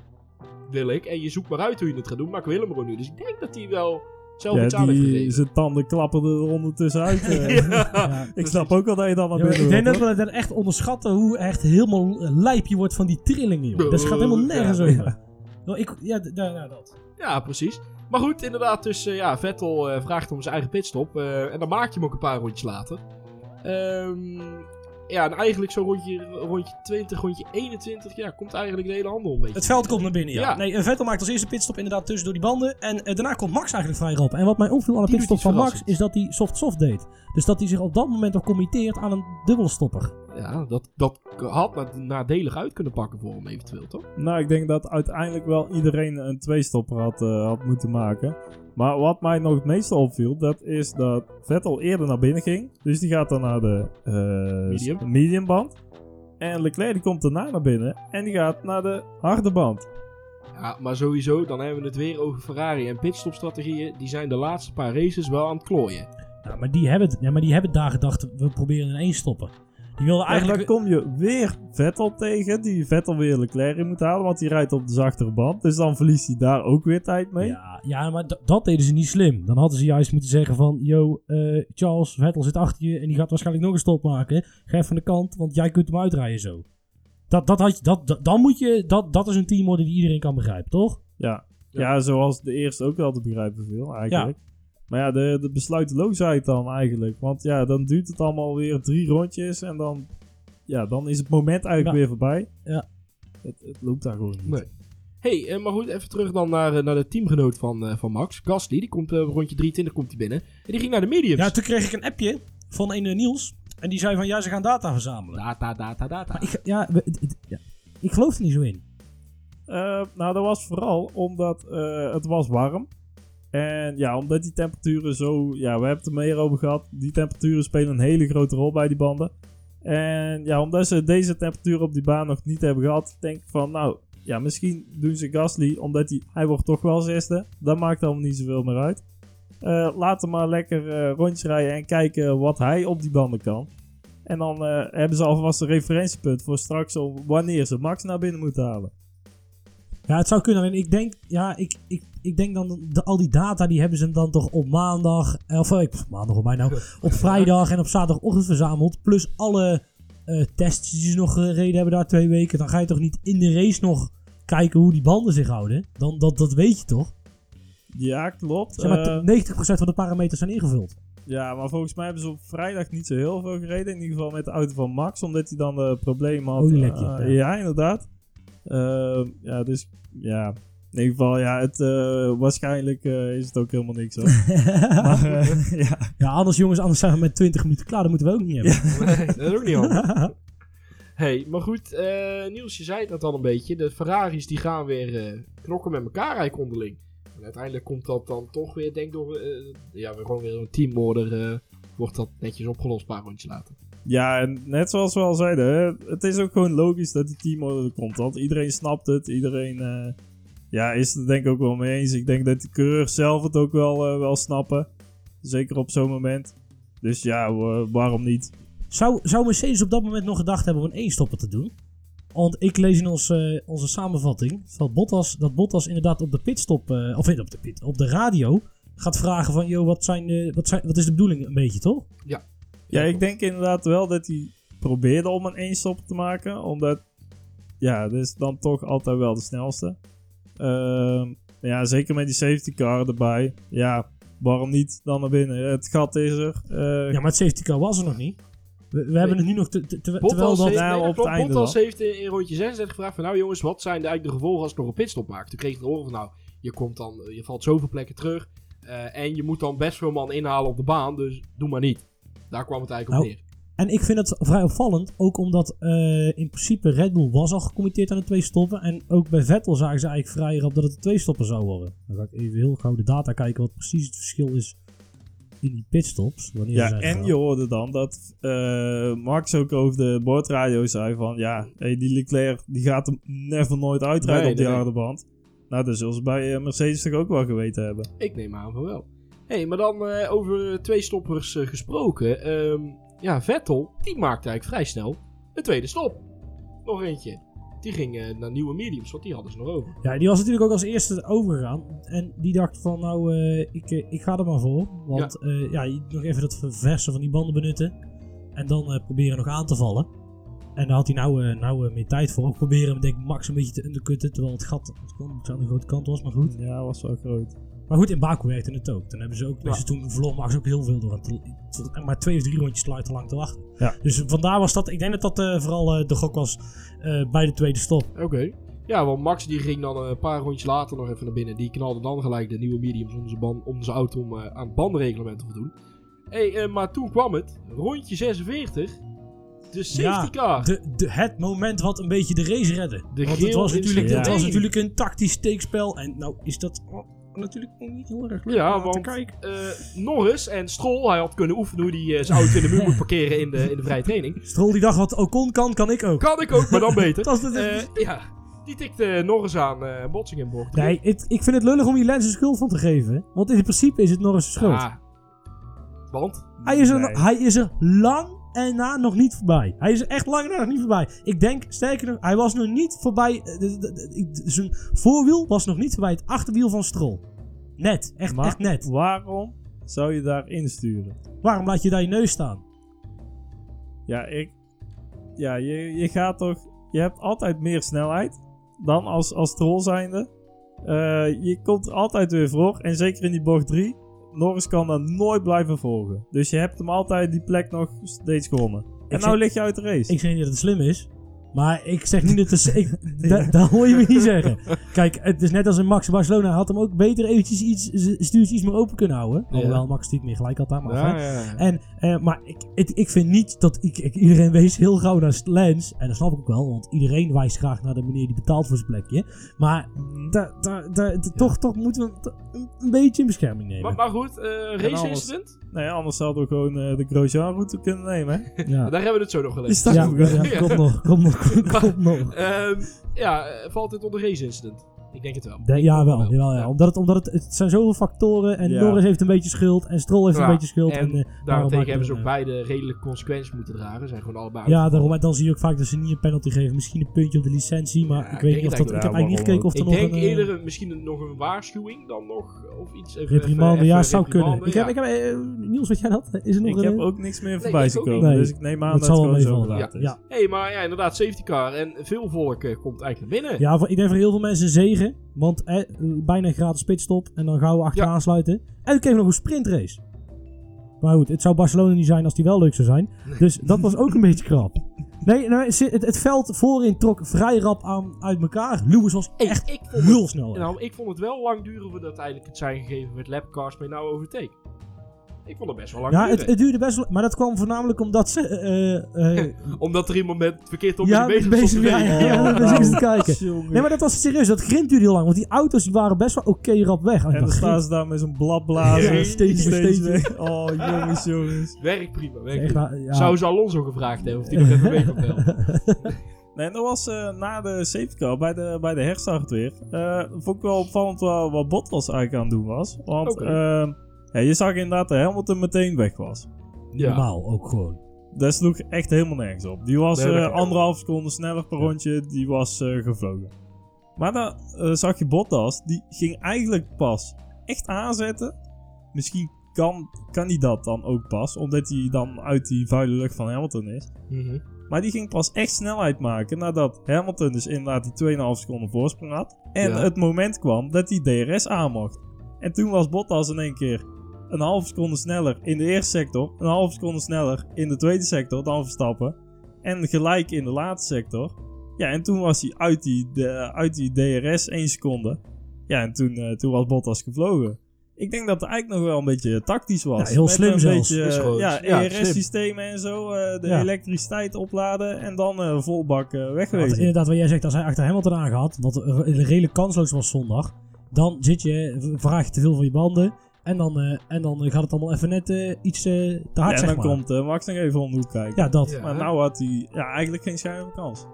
Wil ik. En je zoekt maar uit hoe je het gaat doen. Maar ik wil hem gewoon nu. Dus ik denk dat hij wel heeft die, gegeven. zijn tanden klappen er ondertussen uit. eh. Ja. Ja. ik snap ook wel dat je dan naar Ja, maar binnen ik denk dat we dat echt onderschatten hoe echt helemaal lijp je wordt van die trillingen, joh. Dat gaat helemaal nergens Ja. over. Nou, ik, ja, ja, ja, dat. Ja, precies. Maar goed, inderdaad, dus eh, ja, Vettel eh, vraagt om zijn eigen pitstop. eh, en dan maak je hem ook een paar rondjes later. Ehm, ja, en eigenlijk zo rondje, rondje 20, rondje 21, ja, komt eigenlijk de hele handel een beetje. Het veld komt naar binnen, ja. Ja. Nee, eh, Vettel maakt als eerste pitstop inderdaad tussen door die banden. En eh, daarna komt Max eigenlijk vrij op. En wat mij opviel aan de pitstop van Max, is dat hij soft-soft deed. Dus dat hij zich op dat moment nog committeert aan een dubbelstopper. Ja, dat, dat had na- nadelig uit kunnen pakken voor hem eventueel, toch? Nou, ik denk dat uiteindelijk wel iedereen een tweestopper had, eh, had moeten maken. Maar wat mij nog het meeste opviel, dat is dat Vettel eerder naar binnen ging. Dus die gaat dan naar de eh, Medium. mediumband. En Leclerc die komt daarna naar binnen en die gaat naar de harde band. Ja, maar sowieso, dan hebben we het weer over Ferrari en pitstopstrategieën. Die zijn de laatste paar races wel aan het klooien. Ja, maar die hebben, het- ja, maar die hebben daar gedacht, we proberen in één stoppen. Die wilden En dan eigenlijk... kom je weer Vettel tegen, die Vettel weer Leclerc in moet halen, want die rijdt op de zachtere band. Dus dan verliest hij daar ook weer tijd mee. Ja, ja, maar dat deden ze niet slim. Dan hadden ze juist moeten zeggen van... Yo, eh, Charles, Vettel zit achter je en die gaat waarschijnlijk nog een stop maken. Ga even aan de kant, want jij kunt hem uitrijden zo. Dat, dat, had je, dat, dat, dan moet je, dat, dat is een teamorde die iedereen kan begrijpen, toch? Ja. Ja, zoals de eerste ook wel te begrijpen viel, eigenlijk. Maar ja, de, de besluiteloosheid dan eigenlijk. Want ja, dan duurt het allemaal weer drie rondjes en dan, ja, dan is het moment eigenlijk Ja. weer voorbij. Ja. Het, het loopt daar gewoon niet. Nee. hey, eh, maar goed, even terug dan naar, eh, naar de teamgenoot van, eh, van Max. Gasly, die komt eh, rondje 23 komt hij binnen. En die ging naar de mediums. Ja, toen kreeg ik een appje van een Niels. En die zei van, ja, ze gaan data verzamelen. Data, data, data. Maar ik, ja, ik geloof er niet zo in. Eh, nou, dat was vooral omdat eh, het was warm. En ja, omdat die temperaturen zo... Ja, we hebben het er meer over gehad. Die temperaturen spelen een hele grote rol bij die banden. En ja, omdat ze deze temperatuur op die baan nog niet hebben gehad... Denk ik van, nou... Ja, misschien doen ze Gasly, omdat hij... Hij wordt toch wel zesde. Dat maakt allemaal niet zoveel meer uit. Laat hem maar lekker eh, rondjes rijden en kijken wat hij op die banden kan. En dan eh, hebben ze alvast een referentiepunt voor straks... Wanneer ze Max naar binnen moeten halen. Ja, het zou kunnen. Alleen ik denk, ja, ik, ik, ik denk dan, de, al die data die hebben ze dan toch op maandag, eh, of eh, ik- maandag op mij nou, op vrijdag en op zaterdagochtend verzameld. Plus alle eh, tests die ze nog gereden hebben daar twee weken. Dan ga je toch niet in de race nog kijken hoe die banden zich houden. Dan, dat, dat weet je toch? Ja, klopt. Zeg maar, Eh, 90% van de parameters zijn ingevuld. ja, maar volgens mij hebben ze op vrijdag niet zo heel veel gereden. In ieder geval met de auto van Max, omdat hij dan een probleem had. Olielekje, ja. ja. inderdaad. Eh, ja, dus ja. In ieder geval, ja, het, eh, waarschijnlijk eh, is het ook helemaal niks hoor. maar eh, ja. Ja, anders jongens, anders zijn we met 20 minuten klaar. Dat moeten we ook niet hebben. Nee, dat is ook niet handig. hey, maar goed, eh, Niels, je zei het net al een beetje. De Ferraris die gaan weer eh, knokken met elkaar eigenlijk onderling. En uiteindelijk komt dat dan toch weer, denk ik, door... ja, weer gewoon weer een teamorder... eh wordt dat netjes opgelost, een paar rondjes later. ja, en net zoals we al zeiden, hè, het is ook gewoon logisch dat die teamorder er komt. Want iedereen snapt het, iedereen eh, ja, is het er denk ik ook wel mee eens. Ik denk dat de coureurs zelf het ook wel, eh, wel snappen. Zeker op zo'n moment. Dus ja, wa- waarom niet? Zou, zou Mercedes op dat moment nog gedacht hebben om een eenstopper te doen? Want ik lees in ons, eh, onze samenvatting dat Bottas, dat Bottas inderdaad op de pitstop, eh, of niet op de pit, op de radio gaat vragen van, joh, wat, zijn, wat, zijn, wat is de bedoeling een beetje, toch? Ja, ik denk inderdaad wel dat hij probeerde om een eenstop te maken. Omdat, ja, dat is dan toch altijd wel de snelste. Ehm, ja, zeker met die safety car erbij. Ja, waarom niet dan naar binnen? Het gat is er. Eh, Ja, maar het safety car was er nog niet. We, we hebben het nu nog, te, te- te- terwijl dat... heeft, nou nee, op het einde Bottas dan. heeft in, in rondje 36 gevraagd van... Nou jongens, wat zijn de, eigenlijk de gevolgen als ik nog een pitstop maak? Toen kreeg ik te horen van... Nou, je, komt dan, je valt zoveel plekken terug. eh, en je moet dan best veel man inhalen op de baan. Dus doe maar niet. Daar kwam het eigenlijk op Nou, neer. En ik vind het vrij opvallend, ook omdat eh, in principe Red Bull was al gecommitteerd aan de twee stoppen. En ook bij Vettel zagen ze eigenlijk vrij rap dat het een twee stoppen zou worden. Dan ga ik even heel gauw de data kijken wat precies het verschil is in die pitstops. Wanneer ja, en je hoorde dan dat eh, Max ook over de boordradio zei van... Ja, hey, die Leclerc die gaat hem never nooit uitrijden Nee, op die nee, harde band. Nou, dat zullen ze bij eh, Mercedes toch ook wel geweten hebben. Ik neem aan van wel. hey, maar dan eh, over twee stoppers gesproken. Ehm, ja, Vettel, die maakte eigenlijk vrij snel een tweede stop. Nog eentje. Die ging eh, naar nieuwe mediums, want die hadden ze nog over. Ja, die was natuurlijk ook als eerste overgegaan. En die dacht van, nou, eh, ik, eh, ik ga er maar voor. Want ja, ja nog even dat verversen van die banden benutten. En dan eh, proberen nog aan te vallen. En daar had hij nou, eh, nou eh, meer tijd voor. Ook proberen hem denk ik Max een beetje te undercutten. Terwijl het gat het kon- aan de grote kant was, maar goed. Ja, was wel groot. Maar goed, in Baku werkte het ook. Toen hebben ze ook, Ja. dus toen verloor Max ook heel veel door het maar twee of drie rondjes te lang te lang te wachten. Ja. Dus vandaar was dat, ik denk dat dat eh, vooral eh, de gok was eh, bij de tweede stop. Oké. Ja, want Max die ging dan een paar rondjes later nog even naar binnen. Die knalde dan gelijk de nieuwe mediums om zijn, ban- om zijn auto om, aan het bandenreglement te voldoen. Hey, maar toen kwam het. Rondje 46. De safety car. De, de, het moment wat een beetje de race redde. De Want het was, natuurlijk, het was natuurlijk een tactisch steekspel. En nou is dat oh, natuurlijk ook niet heel erg leuk Ja, om naar te want kijken. eh, Norris en Stroll, hij had kunnen oefenen hoe hij eh, zijn auto in de muur moet parkeren in de, in de vrije training. Stroll die dacht wat Ocon kan, kan ik ook. Kan ik ook, maar dan beter. Dat is het- Eh, ja, die tikte Norris aan, eh botsing in bocht. Nee, het- ik vind het lullig om je Lens een schuld van te geven. Want in principe is het Norris' schuld. Ah. want? hij, is er, Nee. hij is er lang en na nog niet voorbij. Hij is echt lang na nog niet voorbij. Ik denk, sterker nog, hij was nog niet voorbij. eh, de- de- de- de- Zijn voorwiel was nog niet voorbij het achterwiel van Stroll. Net, echt, Maar echt net. waarom zou je daar insturen? Waarom laat je daar je neus staan? Ja, ik... Ja, je, je gaat toch... Je hebt altijd meer snelheid dan als, als troll zijnde. Eh, je komt er altijd weer voor. En zeker in die bocht 3. Norris kan dan nooit blijven volgen. Dus je hebt hem altijd die plek nog steeds gewonnen. En zeg- nou lig je uit de race. Ik zeg niet dat het slim is. Maar ik zeg niet dat het... is- Ik, da- dat hoor je me niet zeggen. Kijk, het is net als een Max Barcelona. Had hem ook beter eventjes iets, z- stuurtje iets meer open kunnen houden. Ja. Alhoewel Max natuurlijk meer gelijk had daar. Maar, Ja, hè. ja, ja. En, eh, maar ik, het- ik vind niet dat... Ik, ik- iedereen wees heel gauw naar Lens. En dat snap ik ook wel. Want iedereen wijst graag naar de meneer die betaalt voor zijn plekje. Maar da, da, da- da- toch, toch moeten we een, een beetje in bescherming nemen. Maar, maar goed, eh, race incident. Nee, anders zouden we gewoon eh, de Grosjean-route kunnen nemen. hè? Daar hebben we het zo nog Is gelezen. dat Ja, komt nog, komt nog, nog. Ehm, ja, eh, valt dit onder race incident? Ik denk het wel. De- Ik ja, denk wel. Jawel, ja. Omdat, het, omdat het, het zijn zoveel factoren. En Ja. Norris heeft een beetje schuld. En Stroll heeft Ja, een beetje schuld. en En, eh, daarom Daarentegen hebben ze ook eh, beide redelijke consequenties moeten dragen. Zijn gewoon allebei Ja, daarom. En dan zie je ook vaak dat ze niet een penalty geven. Misschien een puntje op de licentie. Maar Ja, ik ik weet denk niet of dat. Ik heb eigenlijk niet wel. gekeken of er Ik nog denk een. eh, eerder misschien nog een waarschuwing dan nog of iets. Reprimande. even- Ja, zou kunnen. Ik heb, ik heb, eh, Niels, weet jij dat? Is er nog Ik heb ook niks meer voorbij ik zien ook komen. niet. Nee. Dus ik neem aan dat zal het wel gewoon zo is. Ja. Hé, maar ja, inderdaad, safety car. En veel volk eh, komt eigenlijk naar binnen. Ja, voor, ik denk voor heel veel mensen een Want eh, bijna een gratis pitstop. En dan gauw achteraan Ja. sluiten. En dan kreeg nog een sprintrace. Maar goed, het zou Barcelona niet zijn als die wel leuk zou zijn. Dus dat was ook een beetje krap. Nee, nee het, het veld voorin trok vrij rap aan uit elkaar. Lewis was echt ik vond heel snel. nou, ik vond het wel lang duren voordat uiteindelijk het zijn gegeven met lapcars bij nou overtake. Ik vond het best wel lang Ja, het, het duurde best wel. Maar dat kwam voornamelijk omdat ze. eh, eh, Omdat er iemand met verkeerd op ja, je bezig te ja, ja, ja, Oh, zitten te nou, kijken. jongen. Nee, maar dat was serieus. Dat grind duurde heel lang. Want die auto's die waren best wel oké rap weg. En dan staan ze daar met zo'n blad blazen. Ja, steeds steeds. weg. Oh, jongens, jongens. Werk prima, werk prima. nou, ja. Zou ze Alonso gevraagd hebben of die nog even mee kon helpen. Nee, en dat was eh, na de safety car, bij de, bij de herstart weer. eh, vond ik wel opvallend wat, wat Bottas eigenlijk aan het doen was. Want Oké. ehm, ja, je zag inderdaad dat Hamilton meteen weg was. Ja. Normaal ook gewoon. Dat sloeg echt helemaal nergens op. Die was Nee, eh, anderhalf seconde sneller per rondje, die was eh, gevlogen. Maar dan eh, zag je Bottas, die ging eigenlijk pas echt aanzetten. Misschien kan, kan hij dat dan ook pas, omdat hij dan uit die vuile lucht van Hamilton is. Mhm. Maar die ging pas echt snelheid maken nadat Hamilton dus inderdaad die 2,5 seconden voorsprong had. En Ja. het moment kwam dat hij DRS aan mocht. En toen was Bottas in één keer een halve seconde sneller in de eerste sector. Een halve seconde sneller in de tweede sector dan Verstappen. En gelijk in de laatste sector. Ja, en toen was hij uit die, de, uit die DRS 1 seconde. Ja, en toen, eh, toen was Bottas gevlogen. Ik denk dat het eigenlijk nog wel een beetje tactisch was. Ja, heel Met slim een zelfs. beetje ja, ja, ERS-systemen en zo. eh, de Ja. elektriciteit opladen en dan eh vol bak Want wegwezen. inderdaad, wat jij zegt, als hij achter Hamilton aangehad, wat redelijk kansloos was zondag, dan zit je, vraag je te veel van je banden. En dan, eh, en dan gaat het allemaal even net eh, iets eh, te Ja, hard, en zeg dan maar. komt eh, Max nog even om de hoek kijken. Ja, dat. Ja. Maar nou had hij ja, eigenlijk geen schijnlijke kans.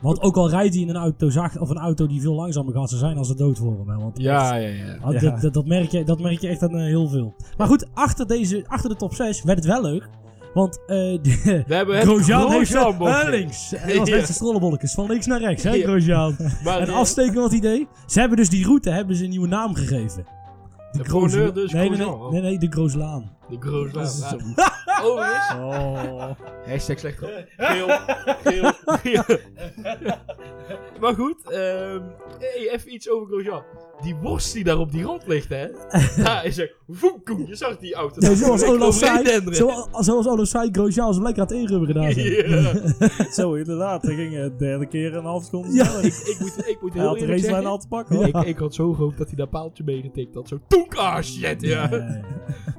Want ook al rijdt hij in een auto, zacht, of een auto die veel langzamer gaat ze zijn als ze dood voor hem. Hè? Want Ja, ja, ja. Ah, Ja. Dat, dat, dat merk je, dat merk je echt aan eh, heel veel. Maar goed, achter, deze, achter de top 6 werd het wel leuk. Want eh de, We hebben Grosjean heeft eh, bochtje. links. En Ja. net de strollenbolletjes van links naar rechts, hè, Ja. Grosjean. Maar En eh, afsteken wat idee. Ze hebben dus die route hebben ze een nieuwe naam gegeven. De coureur dus nee, nee, nee, nee, nee, de Grooslaan. De Grosjean. Dat is zo. Oh. Hashtag slecht op. Geel. Geel. Geel. maar goed. ehm, hey, even iets over Grosjean. Die worst die daar op die rond ligt, hè. Daar is er... Voekoem, je zag die auto. Nee, zoals Olaf zei, denderen. zo, zoals Olaf zei, Grosjean is lekker aan het inrubben gedaan. zijn. Ja. Zo, inderdaad. Hij ging eh, de derde keer een half seconde Ja. ik, ik, moet, ik moet Hij heel had de eerlijk zeggen. al te pakken. hoor. Ik, ik had zo gehoopt dat hij dat paaltje meegetikt had. Zo toek, ah shit, ja. Nee.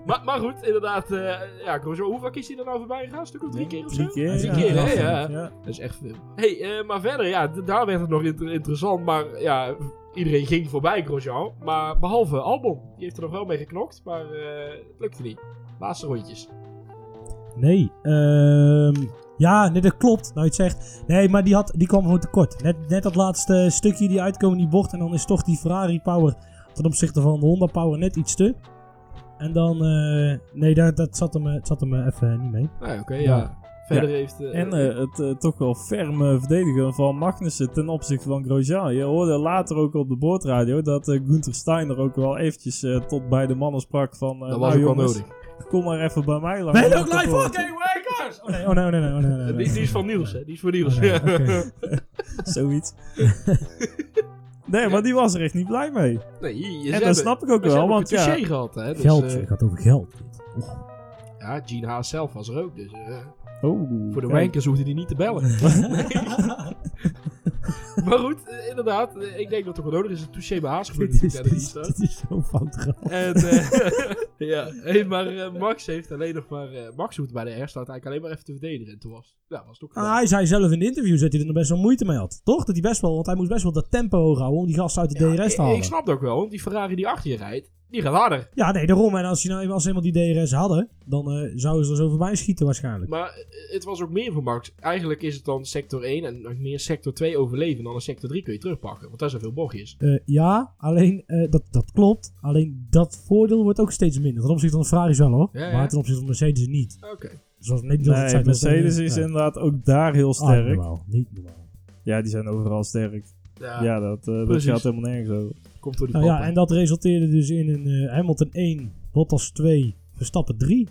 Maar, maar goed, inderdaad. eh ja, Grosjean, hoe vaak is hij er nou voorbij gegaan? Een stuk of drie keer of zo? Drie keer. Drie ja. keer, hè, Ja. ja. Ja. Dat is echt veel. hey, eh, maar verder, ja, daar werd het nog inter- interessant. Maar ja, iedereen ging voorbij Grosjean. Maar behalve Albon. Die heeft er nog wel mee geknokt, maar eh, het lukte niet. Laatste rondjes. Nee, ehm, ja, nee, dat klopt. Nou, je het zegt. Nee, maar die, had, die kwam gewoon tekort. Net, net dat laatste stukje die uitkomen in die bocht. En dan is toch die Ferrari Power ten opzichte van de Honda Power net iets te. En dan, eh, nee, dat, dat zat hem, eh, het zat hem even niet mee. Nou, oké, Ja. ja. Verder heeft... eh, En eh, het eh, toch wel ferme verdedigen van Magnussen ten opzichte van Grosjean. Je hoorde later ook op de boordradio dat eh Gunther Steiner ook wel eventjes eh, tot bij de mannen sprak van... eh, dat nou, was ook wel jongens, nodig. Kom maar even bij mij langs. Nee, op ook het live fucking wakers! Oh nee, oh nee, oh nee, oh nee, oh nee, nee. Die, die is van Niels, hè? Die is voor Niels. Oh, nee. Zoiets. nee, maar die was er echt niet blij mee. Nee, je, je En dat snap ik ook wel, want ja... gehad, hè? Dus, Geld, het gaat over geld. ja, Gene Haas zelf was er ook, dus... eh, Oh, Voor de kijk. wankers hoefde hij niet te bellen. maar goed, eh, inderdaad. eh, ik denk dat er wel nodig is. Een touché bij Haas gebeurd dit, is, natuurlijk dit, aan de is, restart. dit is zo'n fout grap. En, eh, ja, hey, maar eh, Max heeft alleen nog maar... eh, Max hoeft bij de herstart eigenlijk alleen maar even te verdedigen. En toen was, ja, was het ook gedaan. Ah, hij zei zelf in de interview dat hij er nog best wel moeite mee had. Toch? Dat hij best wel, want hij moest best wel dat tempo hoog houden om die gasten uit de Ja, DRS te ik, halen. ik snap het ook wel, want die Ferrari die achter je rijdt, die gaat harder. Ja, nee, daarom. En als, je nou, als ze eenmaal die DRS hadden, dan eh, zouden ze er zo voorbij schieten waarschijnlijk. Maar eh, het was ook meer voor Max. Eigenlijk is het dan sector 1 en meer sector 2 overleven. Dan een sector 3 kun je terugpakken, want daar zijn veel bochtjes. Eh, ja, alleen eh, dat, dat klopt. Alleen dat voordeel wordt ook steeds minder. Ten opzichte van de Ferraris wel hoor. Ja, ja. Maar ten opzichte van Mercedes niet. Oké. Zoals niet dat het Nee, zei, Mercedes is inderdaad ook daar heel ah, sterk. normaal. Niet normaal. Ja, die zijn overal sterk. Ja, Ja, dat, eh, dat gaat helemaal nergens over. Komt door die Nou ja, en dat resulteerde dus in een eh, Hamilton 1, Bottas 2, Verstappen 3.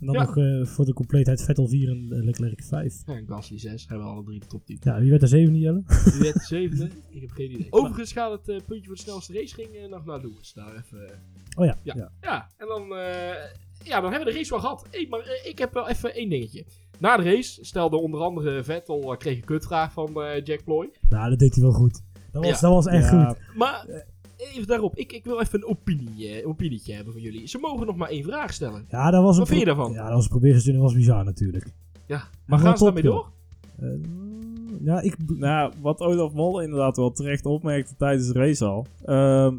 En dan Ja. nog eh, voor de compleetheid Vettel 4 en eh, Leclerc 5. Ja, en Gasly 6, hebben we alle drie de topteam. Ja, wie werd er 7 Jelle? Die werd de zevende, ik heb geen idee. Overigens gaat het puntje voor de snelste race ging eh, nog naar Lewis. Daar even, Oh ja. Ja. ja. Ja, en dan, eh, ja, dan hebben we de race wel gehad. Hey, maar ik heb wel even één dingetje. Na de race stelde onder andere Vettel, kreeg een kutvraag van eh, Jack Ploy. Nou, dat deed hij wel goed. Dat was, Ja. dat was echt Ja, goed. Maar eh, even daarop, ik, ik wil even een opinie, eh, opinietje hebben van jullie. Ze mogen nog maar één vraag stellen. Ja, dat was een Wat vind je daarvan? Ja, dat was een probeergestuur. Dat was bizar natuurlijk. Ja, maar gaan ze top, daarmee joh. door? Eh, ja, ik... Nou, wat Olaf Mol inderdaad wel terecht opmerkte tijdens de race al. Ehm,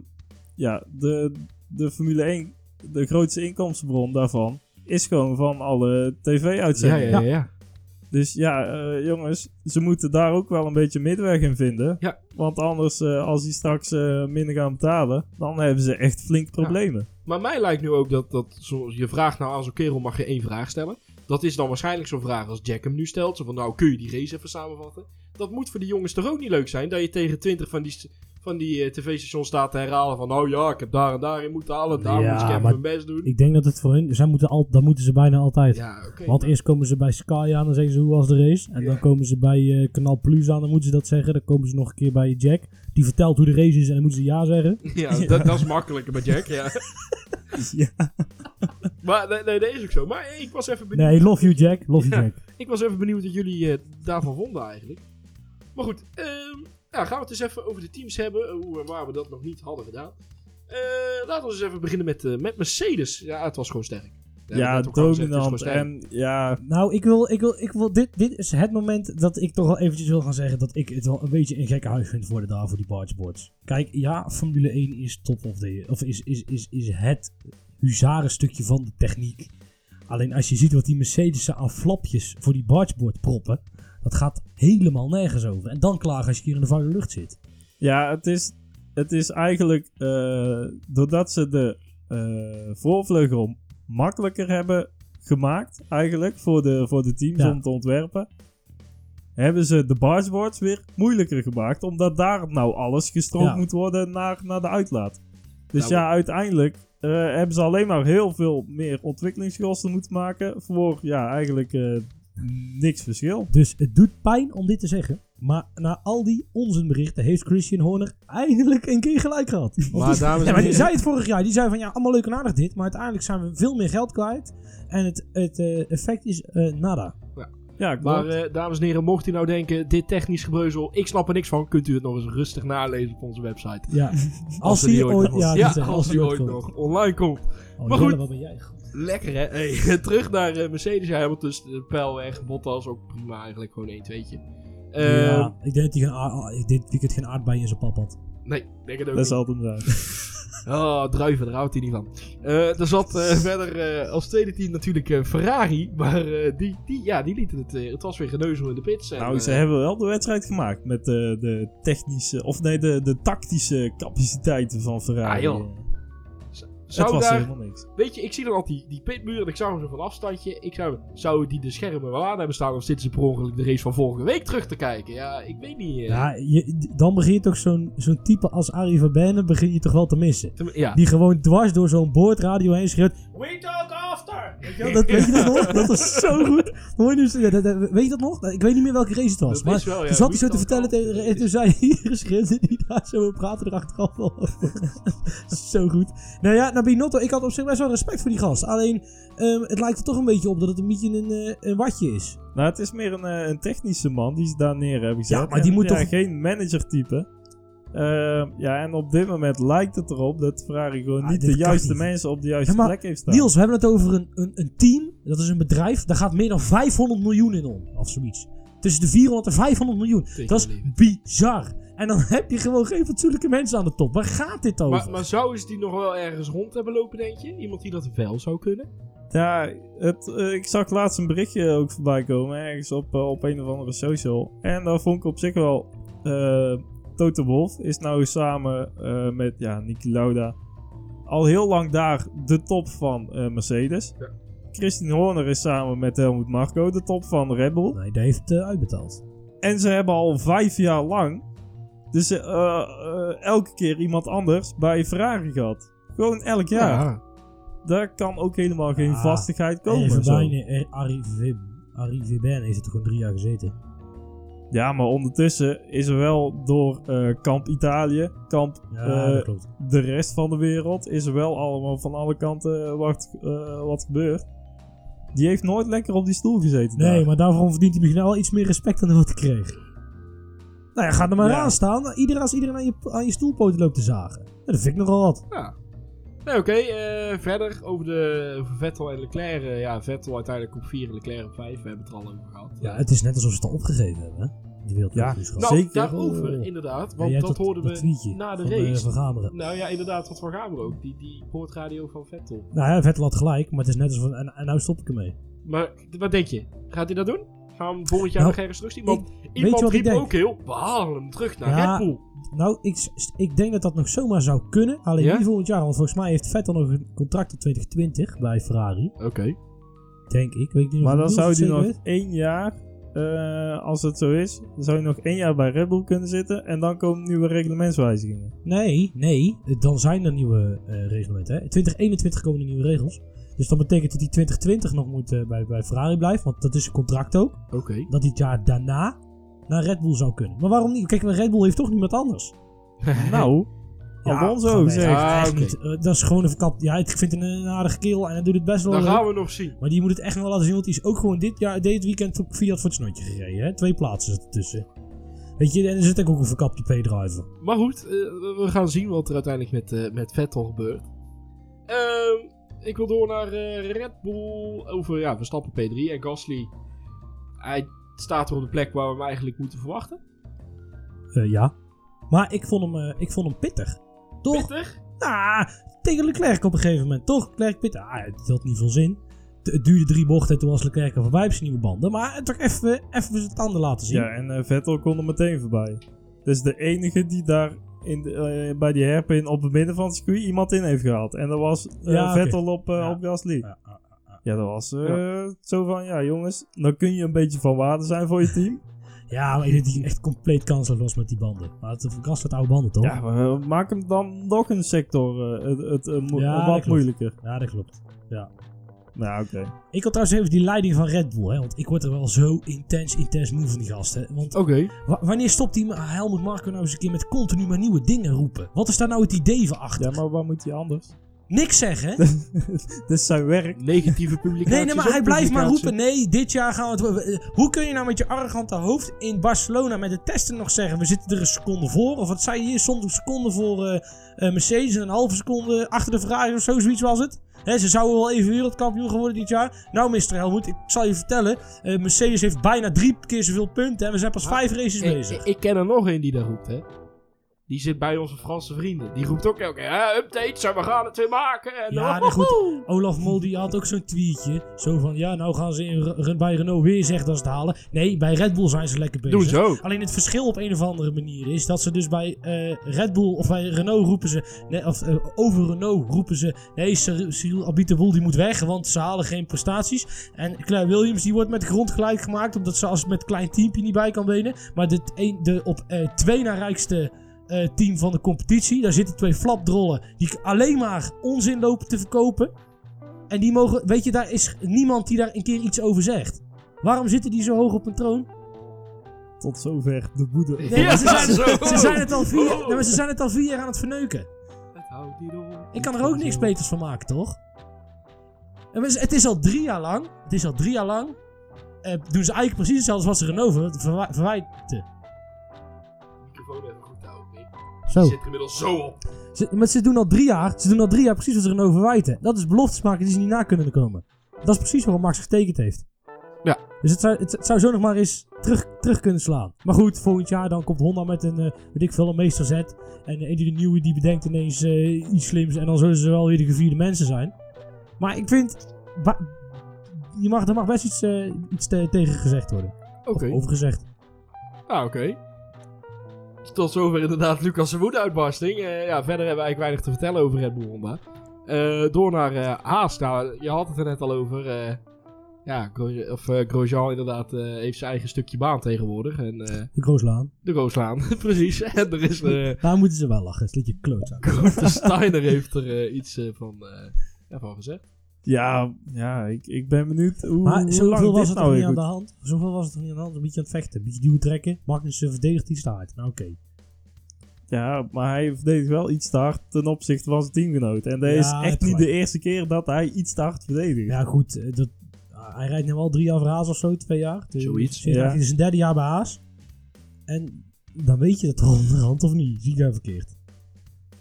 ja, de, de Formule 1, de grootste inkomstenbron daarvan, is gewoon van alle tv-uitzendingen. ja. Dus ja, eh, jongens, ze moeten daar ook wel een beetje middenweg in vinden. Ja. Want anders, eh, als die straks eh, minder gaan betalen, dan hebben ze echt flink problemen. Maar mij lijkt nu ook dat, dat zo, je vraagt nou aan zo'n kerel mag je één vraag stellen. Dat is dan waarschijnlijk zo'n vraag als Jack hem nu stelt. Zo van nou kun je die race even samenvatten. Dat moet voor die jongens toch ook niet leuk zijn. Dat je tegen 20 van die, van die eh, tv-stations staat te herhalen van nou ja ik heb daar en daarin moeten halen. Daar Ja, moet ik even mijn best doen. Ik denk dat het voor hun... Zij moeten al, dat moeten ze bijna altijd. Ja. Want eerst komen ze bij Sky aan, dan zeggen ze hoe was de race. En Ja. dan komen ze bij eh Kanaal Plus aan, dan moeten ze dat zeggen. Dan komen ze nog een keer bij Jack. Die vertelt hoe de race is en dan moeten ze ja zeggen. Ja, dat, dat is makkelijker met Jack ja. Ja. Maar nee, nee, dat is ook zo. Maar ik was even benieuwd. Nee, love you Jack, love you Ja. Jack. Ik was even benieuwd wat jullie eh, daarvan vonden eigenlijk. Maar goed, ehm, ja, gaan we het eens even over de teams hebben. Hoe en waar we dat nog niet hadden gedaan. Eh, laten we eens even beginnen met, eh, met Mercedes. Ja, het was gewoon sterk. Ja, gezegd, is dominant. sterk. En ja, Nou, ik wil, ik wil, ik wil dit, dit is het moment dat ik toch wel eventjes wil gaan zeggen dat ik het wel een beetje een gekke huis vind voor de daar voor die bargeboards. Kijk, ja, Formule 1 is top of the, of is, is, is, is het huzarenstukje van de techniek. Alleen als je ziet wat die Mercedes aan flapjes voor die bargeboard proppen, dat gaat helemaal nergens over. En dan klagen als je hier in de vuile lucht zit. ja het, is, het is eigenlijk eh, doordat ze de eh, voorvleugel makkelijker hebben gemaakt, eigenlijk voor de, voor de teams Ja. om te ontwerpen, hebben ze de bargeboards weer moeilijker gemaakt, omdat daar nou alles gestroopt Ja. moet worden naar, naar de uitlaat. Dus Nou, ja, uiteindelijk eh, hebben ze alleen maar heel veel meer ontwikkelingskosten moeten maken voor ja, eigenlijk eh, niks verschil. Dus het doet pijn om dit te zeggen. Maar na al die onzinberichten heeft Christian Horner eindelijk een keer gelijk gehad. Maar die- dames en ja, maar die heren- zei het vorig jaar. Die zei van ja, allemaal leuk en aardig dit. Maar uiteindelijk zijn we veel meer geld kwijt. En het, het eh, effect is eh, nada. Ja, klopt. Maar eh, dames en heren, mocht u nou denken, dit technisch gebreuzel, ik snap er niks van, kunt u het nog eens rustig nalezen op onze website. Ja. Als, er die ooit ja, ja, als die ooit nog online komt. Oh, Maar goed. wat ben jij? Lekker hè? Hey, terug naar eh, Mercedes. Ja, Hamilton, de pijl weg. Bottas ook prima eigenlijk. Gewoon 1 2 Uh, ja, ik denk dat hij geen, aard- ik dit weekend geen aardbei in zijn pap had. Nee, denk het ook dat niet. zal het hem zijn. Oh, druiven, daar houdt hij niet van. Eh er zat eh, verder eh, als tweede team natuurlijk eh, Ferrari. Maar eh, die, die, ja, die lieten het... eh, het was weer geneuzel in de pits. En, Nou, ze eh, hebben wel de wedstrijd gemaakt met de, de technische, of nee, de, de tactische capaciteiten van Ferrari. Ah, joh. Zou was daar, helemaal niks. Weet je, ik zie dan altijd die, die pitmuur en ik zag hem zo van afstandje. Ik zou, zou die de schermen wel aan hebben staan of zitten ze per ongeluk de race van vorige week terug te kijken? Ja, ik weet niet. eh. Ja, je, dan begin je toch zo'n zo'n type als Arie Verbenne begin je toch wel te missen. Ja. Die gewoon dwars door zo'n boordradio heen schreeuwt. We talk after! Ja, dat weet je dat nog? Dat was zo goed. Hoor je dus, ja, dat- dat- weet je dat nog? Ik weet niet meer welke race het was. Dat Maar is wel, ja, toen zat hij zo te vertellen tegen en toen zei hij, schreeuwde hij daar zo, praten er achteraf wel over. zo goed. Nou ja, naar Binotto, ik had op zich best wel respect voor die gast. Alleen, ehm, het lijkt er toch een beetje op dat het een beetje een, eh, een watje is. Nou, het is meer een, eh, een technische man die ze daar neer hebben gezet. Ja, maar die En, moet ja, toch- geen manager-type. Eh, ja, en op dit moment lijkt het erop dat Ferrari gewoon Ah, niet de juiste niet. mensen op de juiste Ja, maar plek heeft staan. Niels, we hebben het over een, een, een team, dat is een bedrijf, daar gaat meer dan 500 miljoen in om, of zoiets. Tussen de 400 en 500 miljoen. Dat is bizar. En dan heb je gewoon geen fatsoenlijke mensen aan de top. Waar gaat dit over? Maar, maar zou ze die nog wel ergens rond hebben lopen, denk je? Iemand die dat wel zou kunnen? Ja, het, eh, ik zag laatst een berichtje ook voorbij komen, ergens op, eh, op een of andere social. En dat vond ik op zich wel... eh Toto Wolff is nou samen eh, met ja, Niki Lauda al heel lang daar de top van eh, Mercedes. Ja. Christian Horner is samen met Helmut Marko de top van Red Bull. Nee, die heeft het eh, uitbetaald. En ze hebben al vijf jaar lang dus elke keer iemand anders bij Ferrari gehad. Gewoon elk jaar. Daar kan ook helemaal geen Ja. vastigheid komen. Arie Vibern heeft er toch gewoon drie jaar gezeten. Ja, maar ondertussen is er wel door eh, kamp Italië, kamp Ja, eh, de rest van de wereld, is er wel allemaal van alle kanten eh, wat, eh, wat gebeurt. Die heeft nooit lekker op die stoel gezeten. Nee, daar. maar daarvoor verdient hij misschien wel iets meer respect dan wat hij kreeg. Nou ja, ga er maar Ja. aan staan. Iedereen als iedereen aan je, aan je stoelpoten loopt te zagen. Ja, dat vind ik nogal wat. Ja. Nee, oké. eh, verder over, de, over Vettel en Leclerc. eh, ja, Vettel uiteindelijk op 4 en Leclerc op 5. We hebben het er al over gehad. Ja, het is net alsof ze het al opgegeven hebben, hè? Die wereldkampioenschap. Ja, nou, zeker. daarover Oh. inderdaad. Want dat hoorden we na de van, race. eh, van Gameren. Nou ja, inderdaad, wat van Gamer ook. Die, die poortradio van Vettel. Nou ja, Vettel had gelijk, maar het is net als van, en, en nou stop ik ermee. Maar wat denk je? Gaat hij dat doen? Gaan volgend jaar Nou, nog ergens terugzien? Want je iemand ik riep denk? ook heel, we halen hem terug naar Ja, Red Bull. Nou, ik, ik denk dat dat nog zomaar zou kunnen. Alleen Ja? niet volgend jaar, want volgens mij heeft Vettel nog een contract tot 2020 bij Ferrari. Oké. Denk ik. Weet ik niet Maar dan zou hij nog weet. één jaar, eh, als het zo is, dan zou hij nog één jaar bij Red Bull kunnen zitten. En dan komen nieuwe reglementswijzigingen. Nee, nee. Dan zijn er nieuwe eh, reglementen. Hè. In 2021 komen er nieuwe regels. Dus dat betekent dat hij 2020 nog moet eh, bij, bij Ferrari blijft. Want dat is een contract ook. Oké. Dat hij het jaar daarna naar Red Bull zou kunnen. Maar waarom niet? Kijk, Red Bull heeft toch niemand anders. nou, Ja, Alonso zegt. Ah, niet. Eh, dat is gewoon een verkapt. Ja, ik vind het een aardige kerel en hij doet het best wel Dan leuk. gaan we nog zien. Maar die moet het echt nog wel laten zien, want die is ook gewoon dit, jaar, dit weekend op Fiat voor het snotje gereden. Hè? Twee plaatsen zitten tussen. Weet je, en er zit ook een verkapte P-driver. Maar goed, eh, we gaan zien wat er uiteindelijk met, eh, met Vettel gebeurt. Ehm, ik wil door naar eh, Red Bull over ja, Verstappen P3 en Gasly. Hij staat er op de plek waar we hem eigenlijk moeten verwachten. Eh, ja. Maar ik vond hem, eh, ik vond hem pittig. Toch? Pittig? Nou, tegen Leclerc op een gegeven moment. Toch? Leclerc pittig. Ah, het had niet veel zin. Het- duurde drie bochten en toen was Leclerc er voorbij op zijn nieuwe banden. Maar toch even, even zijn tanden laten zien. Ja, en eh, Vettel kon er meteen voorbij. Dus de enige die daar in de, eh, bij die herpin op het midden van het circuit iemand in heeft gehaald. En dat was eh, Ja. Vettel op, eh, op Gasly. Ja, dat was zo van, ja jongens, dan kun je een beetje van waarde zijn voor je team. Ja, maar dat hij echt compleet kansloos was met die banden. Maar het was wat oude banden, toch? ja, maar maak hem dan nog een sector het, het, mo- Ja, dat wat moeilijker. Ja, dat klopt. Ja. Nou, oké. Ik had trouwens even die leiding van Red Bull, hè, want ik word er wel zo intens, intens moe van die gasten. Want wanneer stopt die Helmut Marko nou eens een keer met continu maar nieuwe dingen roepen? Wat is daar nou het idee van achter? Ja, maar waar moet hij anders? Niks zeggen. Dit is zijn werk. Negatieve publicatie. Nee, nee, maar hij blijft maar roepen. Nee, dit jaar gaan we het. eh, Hoe kun je nou met je arrogante hoofd in Barcelona met de testen nog zeggen: we zitten er een seconde voor? Of wat zei je hier? Soms een seconde voor eh, eh, Mercedes en een halve seconde achter de Ferrari of zo, zoiets was het. Hè, ze zouden wel even wereldkampioen geworden dit jaar. Nou, Mr. Helmoet, ik zal je vertellen: eh, Mercedes heeft bijna drie keer zoveel punten en we zijn pas vijf races Ik, bezig. ik, ik ken er nog een die dat roept, hè. Die zit bij onze Franse vrienden. Die roept ook elke keer, "Hè, updates en we gaan het weer maken. En Ja, nee, goed. Olaf Mol die had ook zo'n tweetje. Zo van, ja, nou gaan ze in, bij Renault weer zeggen dat ze het halen. Nee, bij Red Bull zijn ze lekker bezig. Doen ze ook. Alleen het verschil op een of andere manier is dat ze dus bij eh, Red Bull of bij Renault roepen ze, nee, of eh, over Renault roepen ze, nee, Cyril Abiteboul die moet weg, want ze halen geen prestaties. En Claire Williams die wordt met de grond gelijk gemaakt, omdat ze als met klein teampje niet bij kan benen. Maar de, een, de op eh, twee na rijkste eh, team van de competitie, daar zitten twee flapdrollen die alleen maar onzin lopen te verkopen. En die mogen, weet je, daar is niemand die daar een keer iets over zegt. Waarom zitten die zo hoog op een troon? Tot zover de boede. Nee, Ja, maar ze, zijn, zo. ze, zijn het al vier, Oh. nee, maar ze zijn het al vier jaar aan het verneuken. Het houdt niet op. Ik kan er ook niks beters van maken, toch? Het is- al drie jaar lang. Het is al drie jaar lang. eh, doen ze eigenlijk precies hetzelfde als wat ze Renault verwa- verwijten. Zo. Die zit er inmiddels zo op. Ze, maar ze doen al drie jaar. Ze doen al drie jaar precies wat ze Renault verwijten. Dat is beloftes maken die ze niet na kunnen komen. Dat is precies waarom Max getekend heeft. Ja. Dus het zou, het, het zou zo nog maar eens terug, terug kunnen slaan. Maar goed, volgend jaar dan komt Honda met een, eh weet ik veel, een meester Z. En een die de nieuwe die bedenkt ineens eh, iets slims. En dan zullen ze wel weer de gevierde mensen zijn. Maar ik vind, je mag, er mag best iets, eh, iets te- tegen gezegd worden. Oké. Of over gezegd. Ah, oké. Tot zover inderdaad Lucas' woedeuitbarsting. Eh ja, verder hebben we eigenlijk weinig te vertellen over Red Bull Honda. Eh, door naar eh Haas. Nou, je had het er net al over. ja, Gro- of, Grosjean inderdaad heeft zijn eigen stukje baan tegenwoordig. En De Grooslaan. de Rooslaan, precies. En er is... Daar moeten ze wel lachen. Het is beetje klootzak. de Steiner heeft er iets van, ja, van gezegd. Ja, ja ik, ik ben benieuwd hoe, Maar hoe zoveel lang was dit het nou niet aan de hand? Zoveel was het toch niet aan de hand? Een beetje aan het vechten. Een beetje duwen trekken. Magnussen verdedigt die staart. Nou oké. Ja, maar hij verdedigt wel iets te hard ten opzichte van zijn teamgenoot. En dat Ja, is hij echt niet de eerste keer dat hij iets te hard verdedigt. Ja goed. eh, Dat, ah, hij rijdt nu al drie jaar voor Haas of zo. Twee jaar. Dus Zoiets, ja. Dit is zijn derde jaar bij Haas. En dan weet je dat onderhand of niet. Zie ik daar verkeerd.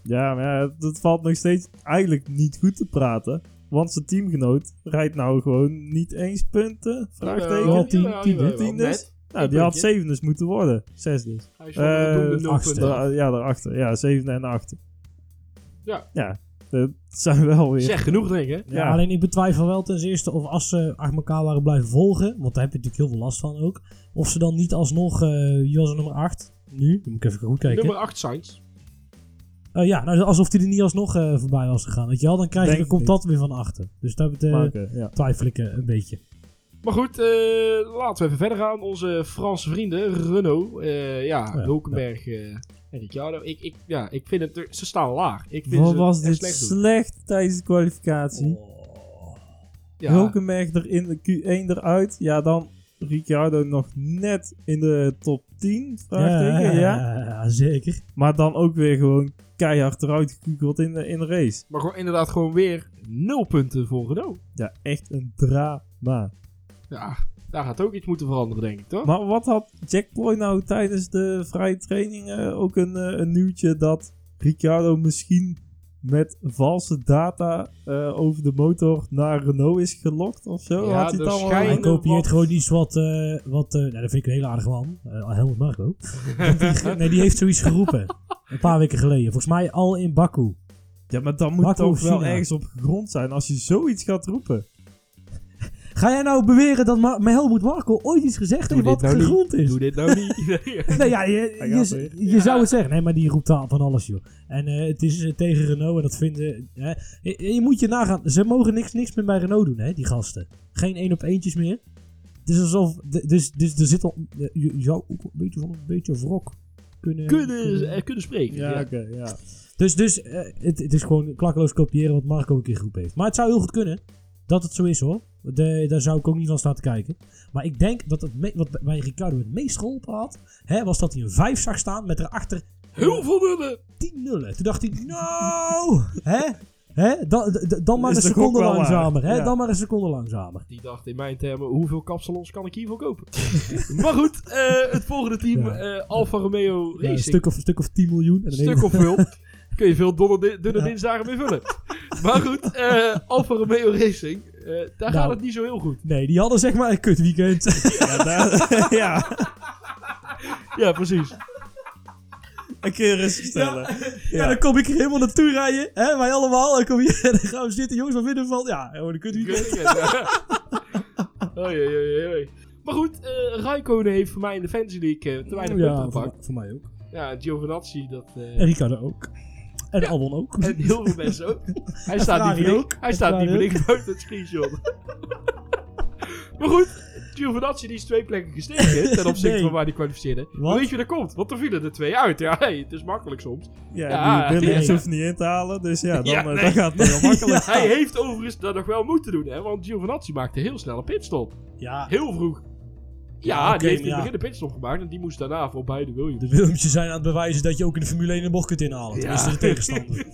Ja, maar ja, dat valt nog steeds eigenlijk niet goed te praten. Want zijn teamgenoot rijdt nou gewoon niet eens punten? Vraagteken. Ja, tien- Jawel, tien, tien dus? Nou, die had puntje. zevende moeten worden. Zesde. Hij is van Eh, de achtste. Daar- ja, daarachter. Ja, zevende en achter. Ja. Ja, dat zijn wel weer... Zeg genoeg, denk ik. hè? Ja, alleen ik betwijfel wel ten eerste of als ze achter elkaar waren blijven volgen. Want daar heb je natuurlijk heel veel last van ook. Of ze dan niet alsnog... eh wie was er nummer 8? Nu? Dan moet ik even goed kijken. Nummer 8 Sainz. Eh, ja, nou, alsof hij er niet alsnog eh, voorbij was gegaan. Weet je wel, dan, krijg je, Denk ik komt dat weer van achter. Dus daar eh, maken. Ja. twijfel ik eh, een beetje. Maar goed, eh, laten we even verder gaan. Onze Franse vrienden, Renault, eh, ja, Ja, Hulkenberg eh, en Ricciardo. Ik, ik, ja, ik vind het, er- ze staan laag. Ik vind Wat ze was dit slecht slecht tijdens de kwalificatie. Ja, Hulkenberg er in de Q1 eruit. Ja, dan Ricciardo nog net in de top 10. Vraagteken, ja, ja, zeker. Maar dan ook weer gewoon keihard eruit gekukeld in de, in de race. maar gewoon inderdaad gewoon weer nul punten voor Renault. Ja, echt een drama. Ja, daar gaat ook iets moeten veranderen, denk ik, toch? Maar wat had Jack Ploy nou tijdens de vrije trainingen ook een, eh, een nieuwtje dat Ricciardo misschien met valse data eh, over de motor naar Renault is gelokt of zo? Ja, had hij het schijnen- Hij kopieert wat- gewoon iets wat... eh wat eh, nou, dat vind ik een hele aardige man. Helmut Marco. Die- nee, die heeft zoiets geroepen. Een paar weken geleden. Volgens mij al in Baku. Ja, maar dan moet Marco toch wel China. ergens op grond zijn als je zoiets gaat roepen. Ga jij nou beweren dat Ma Helmut Marco ooit iets gezegd heeft wat nou gegrond is? Doe dit nou niet. Nee, ja, je, gaat je, je zou het zeggen. Nee, maar die roept aan van alles, joh. En eh, het is eh, tegen Renault en dat vinden... je, je moet je nagaan. Ze mogen niks, niks meer bij Renault doen, hè, die gasten. Geen één op eentjes meer. Het is alsof... Dus, dus er zit al... Je, zou ook een beetje van een beetje wrok kunnen... kunnen, eh, kunnen spreken. Ja, Ja. oké, ja. Dus, dus het, het is gewoon klakkeloos kopiëren wat Marco een keer geroepen heeft. Maar het zou heel goed kunnen dat het zo is hoor. De, daar zou ik ook niet van staan te kijken. Maar ik denk dat het me- wat bij Ricardo het meest geholpen had, hè, was dat hij een 5 zag staan met erachter Heel veel nullen. 10 nullen. Toen dacht hij, nou, hè? Hè? Dan, dan maar een seconde langzamer. Hè? Ja. Dan maar een seconde langzamer. Die dacht in mijn termen, hoeveel kapsalons kan ik hiervoor kopen? maar goed, eh, het volgende team, Ja. eh, Alfa Romeo Ja, een, Racing. stuk of, een stuk of 10 miljoen. En Een stuk of veel. Kun je veel dunne, di- dunne Ja. dinsdagen mee vullen. Maar goed, eh Alfa Romeo Racing, eh, daar Nou. gaat het niet zo heel goed. Nee, die hadden zeg maar een kut weekend. Ja, daar- ja, Ja, precies. een keer rustig stellen. Ja. dan kom ik er helemaal naartoe rijden. Hè? Wij allemaal. En kom je, dan gaan we zitten. Jongens, wat we van? Ja, gewoon een kut weekend. Oei, oei, oei. Maar goed, eh Raikkonen heeft voor mij in de Fantasy League eh, te weinig punten Ja, voor, gepakt. voor mij ook. Ja, Giovinazzi, dat... eh, En Ricardo ook. En Albon ook. En heel veel mensen ook. Hij staat niet ook. Hij En staat niet niks buiten het screenshot. maar goed, Giovinazzi die is twee plekken gestegen ten opzichte Nee. van waar hij kwalificeerde. Wat? weet je er komt? Want er vielen er twee uit. Ja, hey, het is makkelijk soms. Ja, Ja, die Williams nee. hoeft niet in te halen. Dus ja, dan, Ja, eh, nee. dan gaat het wel makkelijk. Hij heeft overigens dat nog wel moeten doen, hè? Want Giovinazzi maakte heel snel een pitstop. Ja, Heel vroeg. Ja, die heeft in het ja. begin de pitstop gemaakt en die moest daarna voor beide Williams. de Willemsjes zijn aan het bewijzen dat je ook in de Formule 1 een bocht kunt inhalen. Ja. Tenminste, de tegenstander.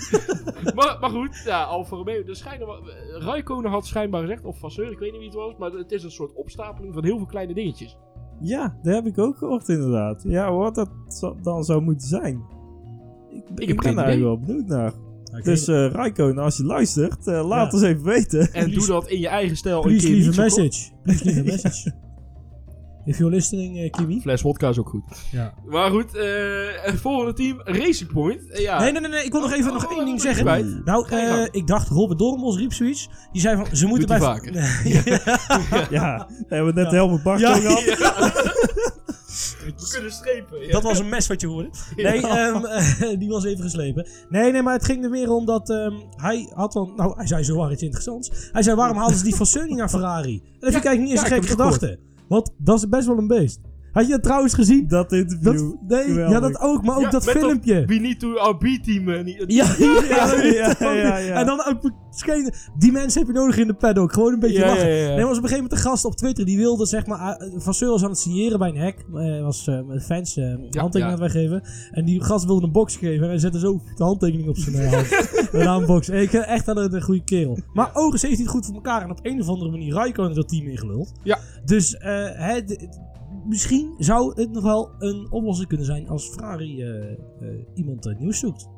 maar, maar goed, ja, Alfa Romeo. Schijnen wel, Raikkonen had schijnbaar gezegd, of Vasseur, ik weet niet wie het was, maar het is een soort opstapeling van heel veel kleine dingetjes. Ja, dat heb ik ook gehoord inderdaad. Ja, wat dat dan zou moeten zijn. Ik, ik, heb ben geen daar idee. wel benieuwd naar. Dus eh Raikkonen, als je luistert, eh, laat Ja. ons even weten. En Please- doe dat in je eigen stijl een please keer leave a message. Please leave a message. If you're listening, eh, Kimi. Fles wodka is ook goed. Ja. Maar goed, eh, het volgende team, Racing Point. Ja. Nee, nee, nee, nee, ik wil nog even Oh, nog oh, één oh, ding zeggen. kwijt. Nou, eh, ik dacht Robert Dormos riep zoiets. Die zei van, ze moeten Doet bij... hij vaker. Ja, daar hebben we net Ja. Helmut Bart Ja. gehad. We kunnen strepen. Ja. Dat was een mes wat je hoorde. Nee, ehm, eh, die was even geslepen. Nee, nee, maar het ging er meer om dat ehm, hij had dan... Nou, hij zei zowaar iets interessants. Hij zei, waarom haalden ze die Vasseur niet naar Ferrari? En dat vind ik eigenlijk niet eens een gekke heb het gedachte. Want dat is best wel een beest. Had je dat trouwens gezien? Dat interview. Dat, nee, ja, dat ook. Maar ook Ja, dat met filmpje. We need to our B-team. eh, niet- Ja, ja, Ja, ja, ja, ja, ja. En dan ook. Die mensen heb je nodig in de paddock. Gewoon een beetje Ja, lachen. ja, ja. Nee, er was op een gegeven moment een gast op Twitter die wilde zeg maar. Van Seur was aan het signeren bij een hek. eh was eh, met fans eh handtekening ja. aan het weggeven. En die gast wilde een box geven. En hij zette zo de handtekening op zijn hand. een aanbox. Ik vind echt aan een, een goede kerel. Maar overigens heeft hij het goed voor elkaar. En op een of andere manier Raikkonen dat team ingeluld. Ja. Dus eh, hè, misschien zou het nog wel een oplossing kunnen zijn als Ferrari eh, eh, iemand eh, nieuws zoekt.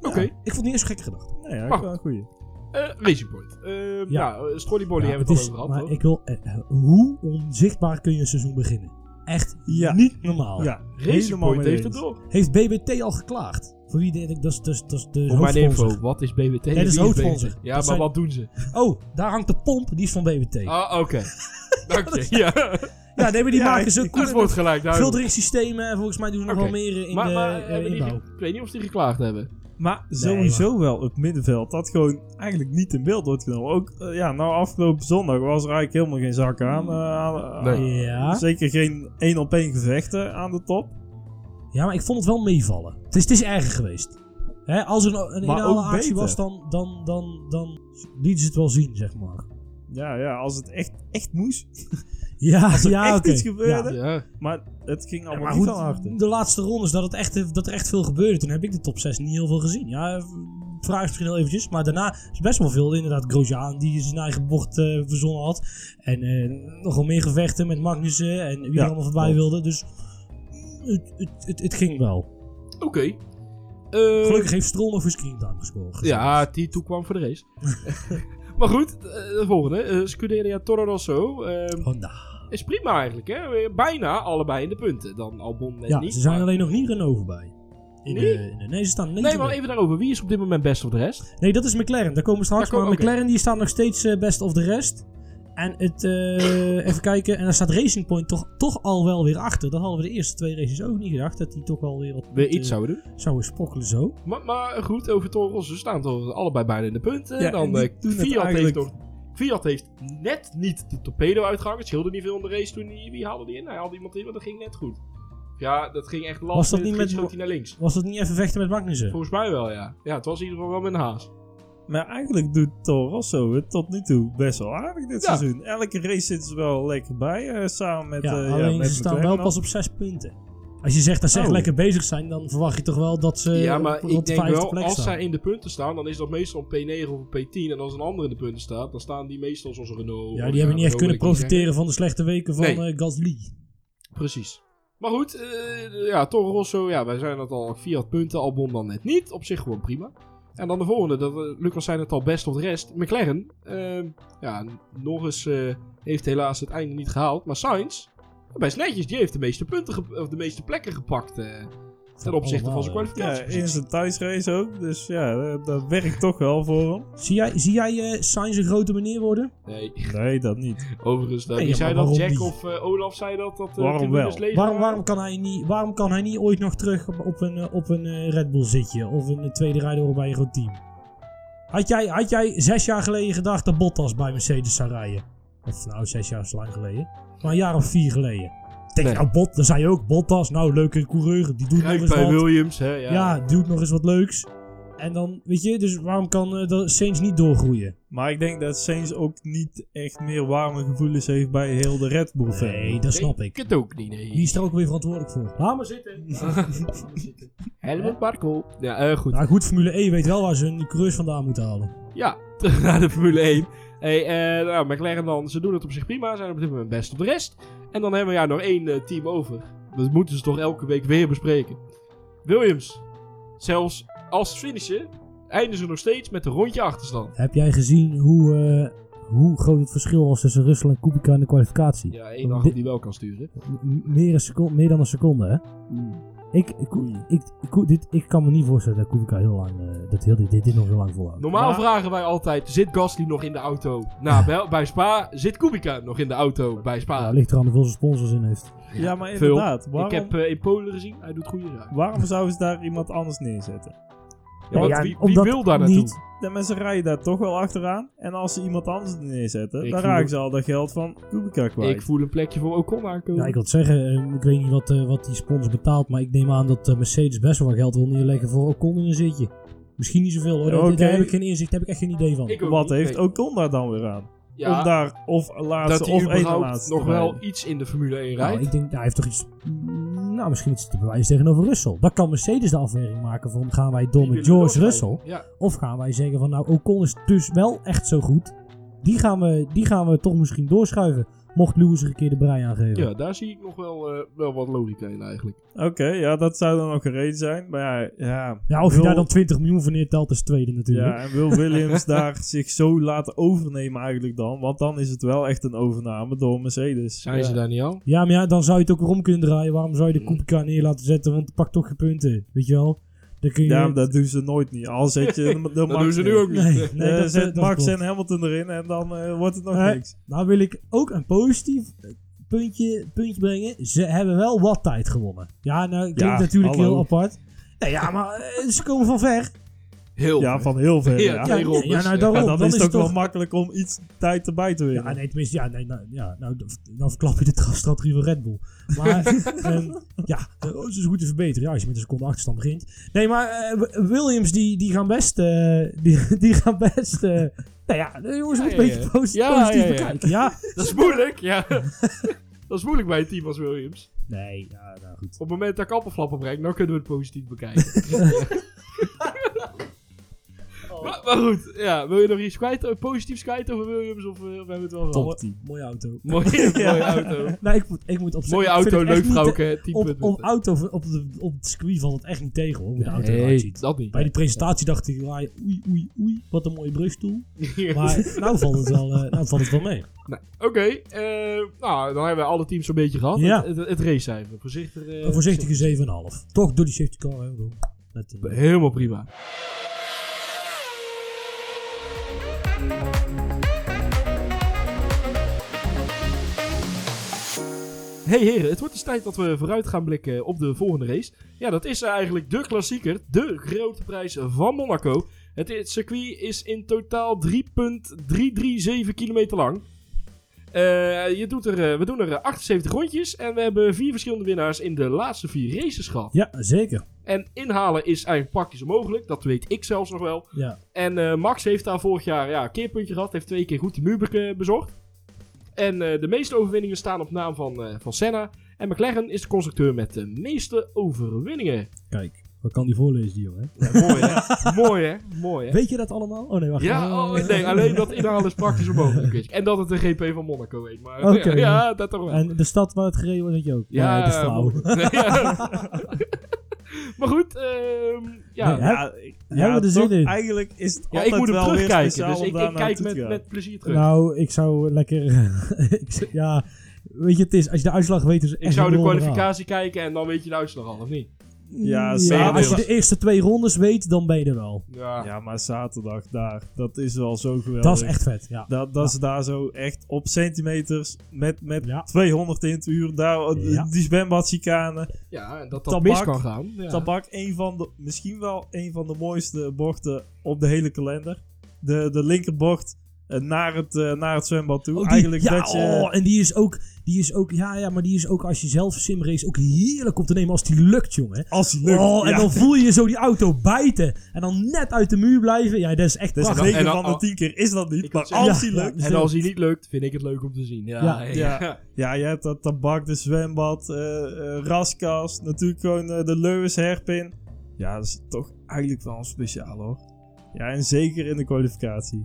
Oké. Ik vond het niet eens een gekke gedachte. Nee, ja, Wacht. wel een goeie. Eh, Racing Point. Ja. Ja, hebben we het al over maar gehad. hoor. ik wil, hoe onzichtbaar kun je een seizoen beginnen? Echt Ja. niet normaal. Ja, Racing Point heeft het door. Heeft BBT al geklaagd? Voor wie denk ik, dat is, dat is de Voor mijn info, wat is BBT? dat is hoofdsponsor. Ja, Dat maar zijn- wat doen ze? Oh, daar hangt de pomp, die is van BBT. Ah, oké. Dank je. Ja, Ja, nee, maar die Ja, maken ze ik- goed wordt gelijk. filteringssystemen en volgens mij doen ze nog wel meer in Maar, de maar eh, hebben die, inbouw. ik weet niet of die geklaagd hebben. Maar sowieso wel het middenveld dat gewoon eigenlijk niet in beeld wordt genomen. Ook eh, ja, nou afgelopen zondag was er eigenlijk helemaal geen zak aan. eh, Nee. Ja. Zeker geen één op één gevechten aan de top. Ja, maar ik vond het wel meevallen. Het is, het is erger geweest. Hè, als er een, ideale actie beter. was, dan, dan, dan, dan lieten ze het wel zien, zeg maar. Ja, ja, als het echt, echt moest. Ja, Als er ja, echt iets gebeurde. Ja. Ja. Maar het ging Ja, allemaal maar niet goed, de laatste rondes dat, het echt, dat er echt veel gebeurde. Toen heb ik de top 6 niet heel veel gezien. Ja, vraag is misschien heel eventjes. Maar daarna is best wel veel. Inderdaad, Grosjean die zijn eigen bocht eh, verzonnen had. En eh, nogal meer gevechten met Magnussen en wie Ja, er allemaal voorbij klopt. wilde. Dus het, het, het, het ging wel. Oké. Eh, Gelukkig heeft Stroll nog voor screentime gescoord. Ja, die toekwam voor de race. maar goed, eh, de volgende. eh Scuderia Toro Rosso. eh, Honda. is prima eigenlijk, hè? Bijna allebei in de punten. Dan Albon net Ja, niet. ze zijn maar- alleen nog niet Renault voorbij. In Nee? de, in de- nee, ze staan Nee, maar even daarover. Wie is op dit moment best of de rest? Nee, dat is McLaren. Daar komen we straks. Daar maar. McLaren die staat nog steeds best of de rest. En het, eh, even kijken. En daar staat Racing Point toch, toch al wel weer achter. Dat hadden we de eerste twee races ook niet gedacht. Dat die toch wel weer wat Weer iets zouden doen. zouden sprokkelen zo. Maar, maar goed, over Toro Rosso staan toch allebei bijna in de punten. Ja, dan en die eh, Fiat, eigenlijk- heeft Fiat heeft net niet de torpedo uitgehangen. Het scheelde niet veel in de race toen. Die, wie haalde die in? Hij haalde iemand in, maar dat ging net goed. Ja, dat ging echt last Was dat niet met- schoot hij naar links. Was dat niet even vechten met Magnussen? Volgens mij wel, ja. Ja, het was in ieder geval wel met een haas. Maar eigenlijk doet Toro Rosso het tot nu toe best wel aardig dit Ja. seizoen. Elke race zitten ze wel lekker bij. eh, samen met, Ja, eh, ja, alleen met ze staan wel pas op zes punten. Als je zegt dat ze echt Oh. lekker bezig zijn, dan verwacht je toch wel dat ze ja, op- maar rond ik de denk vijfde wel, als staan. zij in de punten staan, dan is dat meestal een P9 of een P10. En als een ander in de punten staat, dan staan die meestal zoals Renault. Ja, die hebben niet echt Renault kunnen profiteren van de slechte weken van Nee. eh, Gasly. Precies. Maar goed, eh, ja, Toro Rosso, ja, wij zijn het al. Fiat punten, Albon dan net niet. Op zich gewoon prima. En dan de volgende, dat, eh, Lucas zei het al best of de rest. McLaren, eh, ja, Norris eh, heeft helaas het einde niet gehaald. Maar Sainz, best netjes, die heeft de meeste punten, of de meeste plekken gepakt. Eh, ten opzichte van zijn Allemaal, Ja, kwalificatie. in zijn thuisrace ook. Dus ja, dat, dat werkt toch wel voor hem. Zie jij, zie jij eh, Sainz een grote meneer worden? Nee, Nee, dat niet. overigens, uh, Nee, wie ja, zei dat? Jack niet? of eh, Olaf zei dat? dat uh, Waarom wel? Waarom, waarom, kan hij niet, waarom kan hij niet ooit nog terug op, op een, eh, op een eh, Red Bull zitje? Of een eh, tweede rijder bij een groot team? Had jij, had jij zes jaar geleden gedacht dat Bottas bij Mercedes zou rijden? Of nou, zes jaar is lang geleden. Maar een jaar of vier geleden. Denk, Nee. nou, Bot, dan zei je ook, Bottas, nou, leuke coureur. Die doet nog eens bij wat. Williams, hè. Ja. Ja, die doet nog eens wat leuks. En dan, weet je, dus waarom kan de Saints niet doorgroeien? Maar ik denk dat Sainz ook niet echt meer warme gevoelens heeft bij heel de Red Bull fan. Nee, dat snap Ik ik. het ook niet, nee. Wie is er ook weer verantwoordelijk voor? Laat maar zitten. Helmut Marko. Ja, eh, goed. Nou goed, Formule E weet wel waar ze hun coureurs vandaan moeten halen. Ja, terug naar de Formule 1. Hey, eh, nou, McLaren dan, ze doen het op zich prima. Zijn op dit moment best op de rest. En dan hebben we ja nog één eh, team over. Dat moeten ze toch elke week weer bespreken. Williams. Zelfs als ze finishen, eindigen ze nog steeds met een rondje achterstand. Heb jij gezien hoe, eh, hoe groot het verschil was tussen Russell en Kubica in de kwalificatie? Ja, één achter die wel kan sturen. Meer, een seconde, meer dan een seconde, hè? Ik, ik, ik, ik, dit, ik kan me niet voorstellen dat Kubica heel lang, eh, dat heel, dit, dit, dit nog heel lang volhoudt. Normaal Maar- vragen wij altijd, zit Gasly nog in de auto? Nou, bij, bij Spa zit Kubica nog in de auto bij Spa. Ja, ligt eraan hoeveel zijn sponsors in heeft. Ja, maar inderdaad. Waarom, Ik heb eh, in Polen gezien, hij doet goede zaken. waarom zouden ze daar iemand anders neerzetten? Ja, wie, wie omdat wil daar naartoe? niet- De mensen rijden daar toch wel achteraan. En als ze iemand anders neerzetten, Ik dan raken ze al dat geld van Kubica kwijt. Ik voel een plekje voor Ocon aankomen. Ja, ik wil het zeggen, eh, ik weet niet wat, eh, wat die sponsor betaalt, maar ik neem aan dat eh, Mercedes best wel wat geld wil neerleggen voor Ocon in een zitje. Misschien niet zoveel hoor, daar, heb ik geen inzicht, daar heb ik echt geen idee van. Wat niet, heeft nee. Ocon daar dan weer aan? Ja, Om daar of laatste of één laatste nog wel iets in de Formule 1 Nou, rijdt. ik denk, hij heeft toch iets, nou misschien iets te bewijzen tegenover Russell. Dan kan Mercedes de afweging maken van, gaan wij door met George. Russell? Ja, Of gaan wij zeggen van, nou Ocon is dus wel echt zo goed. Die gaan we, die gaan we toch misschien doorschuiven. Mocht Lewis er een keer de brei aangeven. ja, daar zie ik nog wel, eh, wel wat logica in eigenlijk. Oké, ja, dat zou dan ook een reden zijn. Maar ja, ja, Ja, of je wil- daar dan 20 miljoen voor neertelt is tweede natuurlijk. Ja, en wil Williams daar zich zo laten overnemen eigenlijk dan? Want dan is het wel echt een overname door Mercedes. Zijn ja. ze daar niet al? Ja, maar ja, dan zou je het ook weer om kunnen draaien. Waarom zou je de Mm. Kubica neer laten zetten? Want het pakt toch geen punten, weet je wel? Dan kun je... Ja, maar dat doen ze nooit niet. Al zet je de, Dat Max doen ze nu ook niet. Nee, nee Eh, dat, zet dat Max klopt. en Hamilton erin en dan eh, wordt het nog Nee. niks. Nou wil ik ook een positief eh, puntje, puntje brengen. Ze hebben wel wat tijd gewonnen. Ja, nou klinkt Ja, natuurlijk hallo. heel apart. Nee, ja, maar eh, ze komen van ver. Heel Ja, ver. van heel ver. Ja, Ja, ja, nou, daarom. Dan, dan is het ook toch- wel makkelijk om iets tijd erbij te winnen. Ja, nee, tenminste, ja, nee, nou, ja, nou, dan verklap je de tra- strategie van Red Bull. Maar, ehm, ja, eh, oh, ze is goed te verbeteren. Ja, als je met een seconde achterstand begint. Nee, maar eh, Williams, die, die gaan best, eh, die, die gaan best, eh, nou ja, de jongens Ja, moeten een ja, beetje positief ja, ja. bekijken. Ja, Dat is moeilijk, ja. dat is moeilijk bij een team als Williams. nee, ja, nou goed. Op het moment dat ik appelflappen breng, dan kunnen we het positief bekijken. Maar, maar goed, ja, wil je nog iets kwijt, eh, positiefs kwijt over Williams of, eh, of hebben we het wel gehad? Top Mooie auto. Mooie, mooie auto. Nou, ik moet, ik moet op Mooie auto, leuk vrouwke, 10 Op, op, auto, op, de, op het circuit valt het echt niet tegen hoor, hoe de auto eruit ziet. dat niet. Bij die presentatie dacht ik, oei, oei, oei, wat een mooie brugstoel. Maar nou valt het wel, eh, nou valt het wel mee. Nee, Oké, eh, nou, dan hebben we alle teams zo'n beetje gehad. Ja. Het, het, het racecijfer, voorzichtig. Een voorzichtige 7,5. Toch door die safety car. Hè. Met, Helemaal prima. Hey heren, het wordt dus tijd dat we vooruit gaan blikken op de volgende race. Ja, dat is eigenlijk de klassieker, de grote prijs van Monaco. Het, circuit is in totaal 3,337 kilometer lang. Eh, je doet er, eh, we doen er eh, 78 rondjes en we hebben vier verschillende winnaars in de laatste vier races gehad. ja, zeker. En inhalen is eigenlijk praktisch onmogelijk. Dat weet ik zelfs nog wel. Ja. En eh, Max heeft daar vorig jaar ja, een keerpuntje gehad. Heeft twee keer goed de muur be- bezocht. En eh, de meeste overwinningen staan op naam van, eh, van Senna. En McLaren is de constructeur met de meeste overwinningen. Kijk, wat kan die voorlezen, die jongen? Ja, mooi hè? mooi hè? Mooi hè? Weet je dat allemaal? Oh nee, wacht. Ja, Eh, oh, nee, alleen dat inhalen is praktisch onmogelijk. is. En dat het een GP van Monaco heet. Maar ja, dat toch wel. En de stad waar het gereden wordt, weet je ook. ja, Nee, dat. Nee, ja. maar goed, ehm, ja. Nee, Ja, ik- hebben ja, we er toch, zin in? Eigenlijk is het Ja, ik moet hem wel weer terugkijken, dus ik, kijk met, met plezier terug. Nou, ik zou lekker... ik zou- ja, weet je, het is, als je de uitslag weet... Is het ik echt zou de kwalificatie kijken en dan weet je de uitslag al, of niet? Ja, Ja, als je de eerste twee rondes weet, dan ben je er wel. Ja. Ja, maar zaterdag daar, dat is wel zo geweldig. Dat is echt vet, ja. Dat, dat is daar zo echt op centimeters met, met Ja. 200 in het uur. Daar, Ja. Die zwembadchicane. Ja, en dat dat Tabak. mis kan gaan. Ja. Tabak, een van de, misschien wel een van de mooiste bochten op de hele kalender. De, de linkerbocht naar, het, eh, naar het zwembad toe. Oh, die- Eigenlijk ja, dat je... oh, en die is ook, die is ook, ja, ja, maar die is ook als je zelf een simrace ook heerlijk op te nemen als die lukt, jongen. Als hij lukt. Oh, en ja. dan voel je zo die auto bijten. En dan net uit de muur blijven. Ja, dat is echt Dus prachtig. 9 En dan- van de 10 keer is dat niet. Maar als ja, lukt... ja. En als hij niet lukt, vind ik het leuk om te zien. Ja, Ja, ja. Ja, je hebt dat tabak, de zwembad, eh eh, raskast. Natuurlijk gewoon eh, de Lewis hairpin. Ja, dat is toch eigenlijk wel een speciaal hoor. Ja, en zeker in de kwalificatie.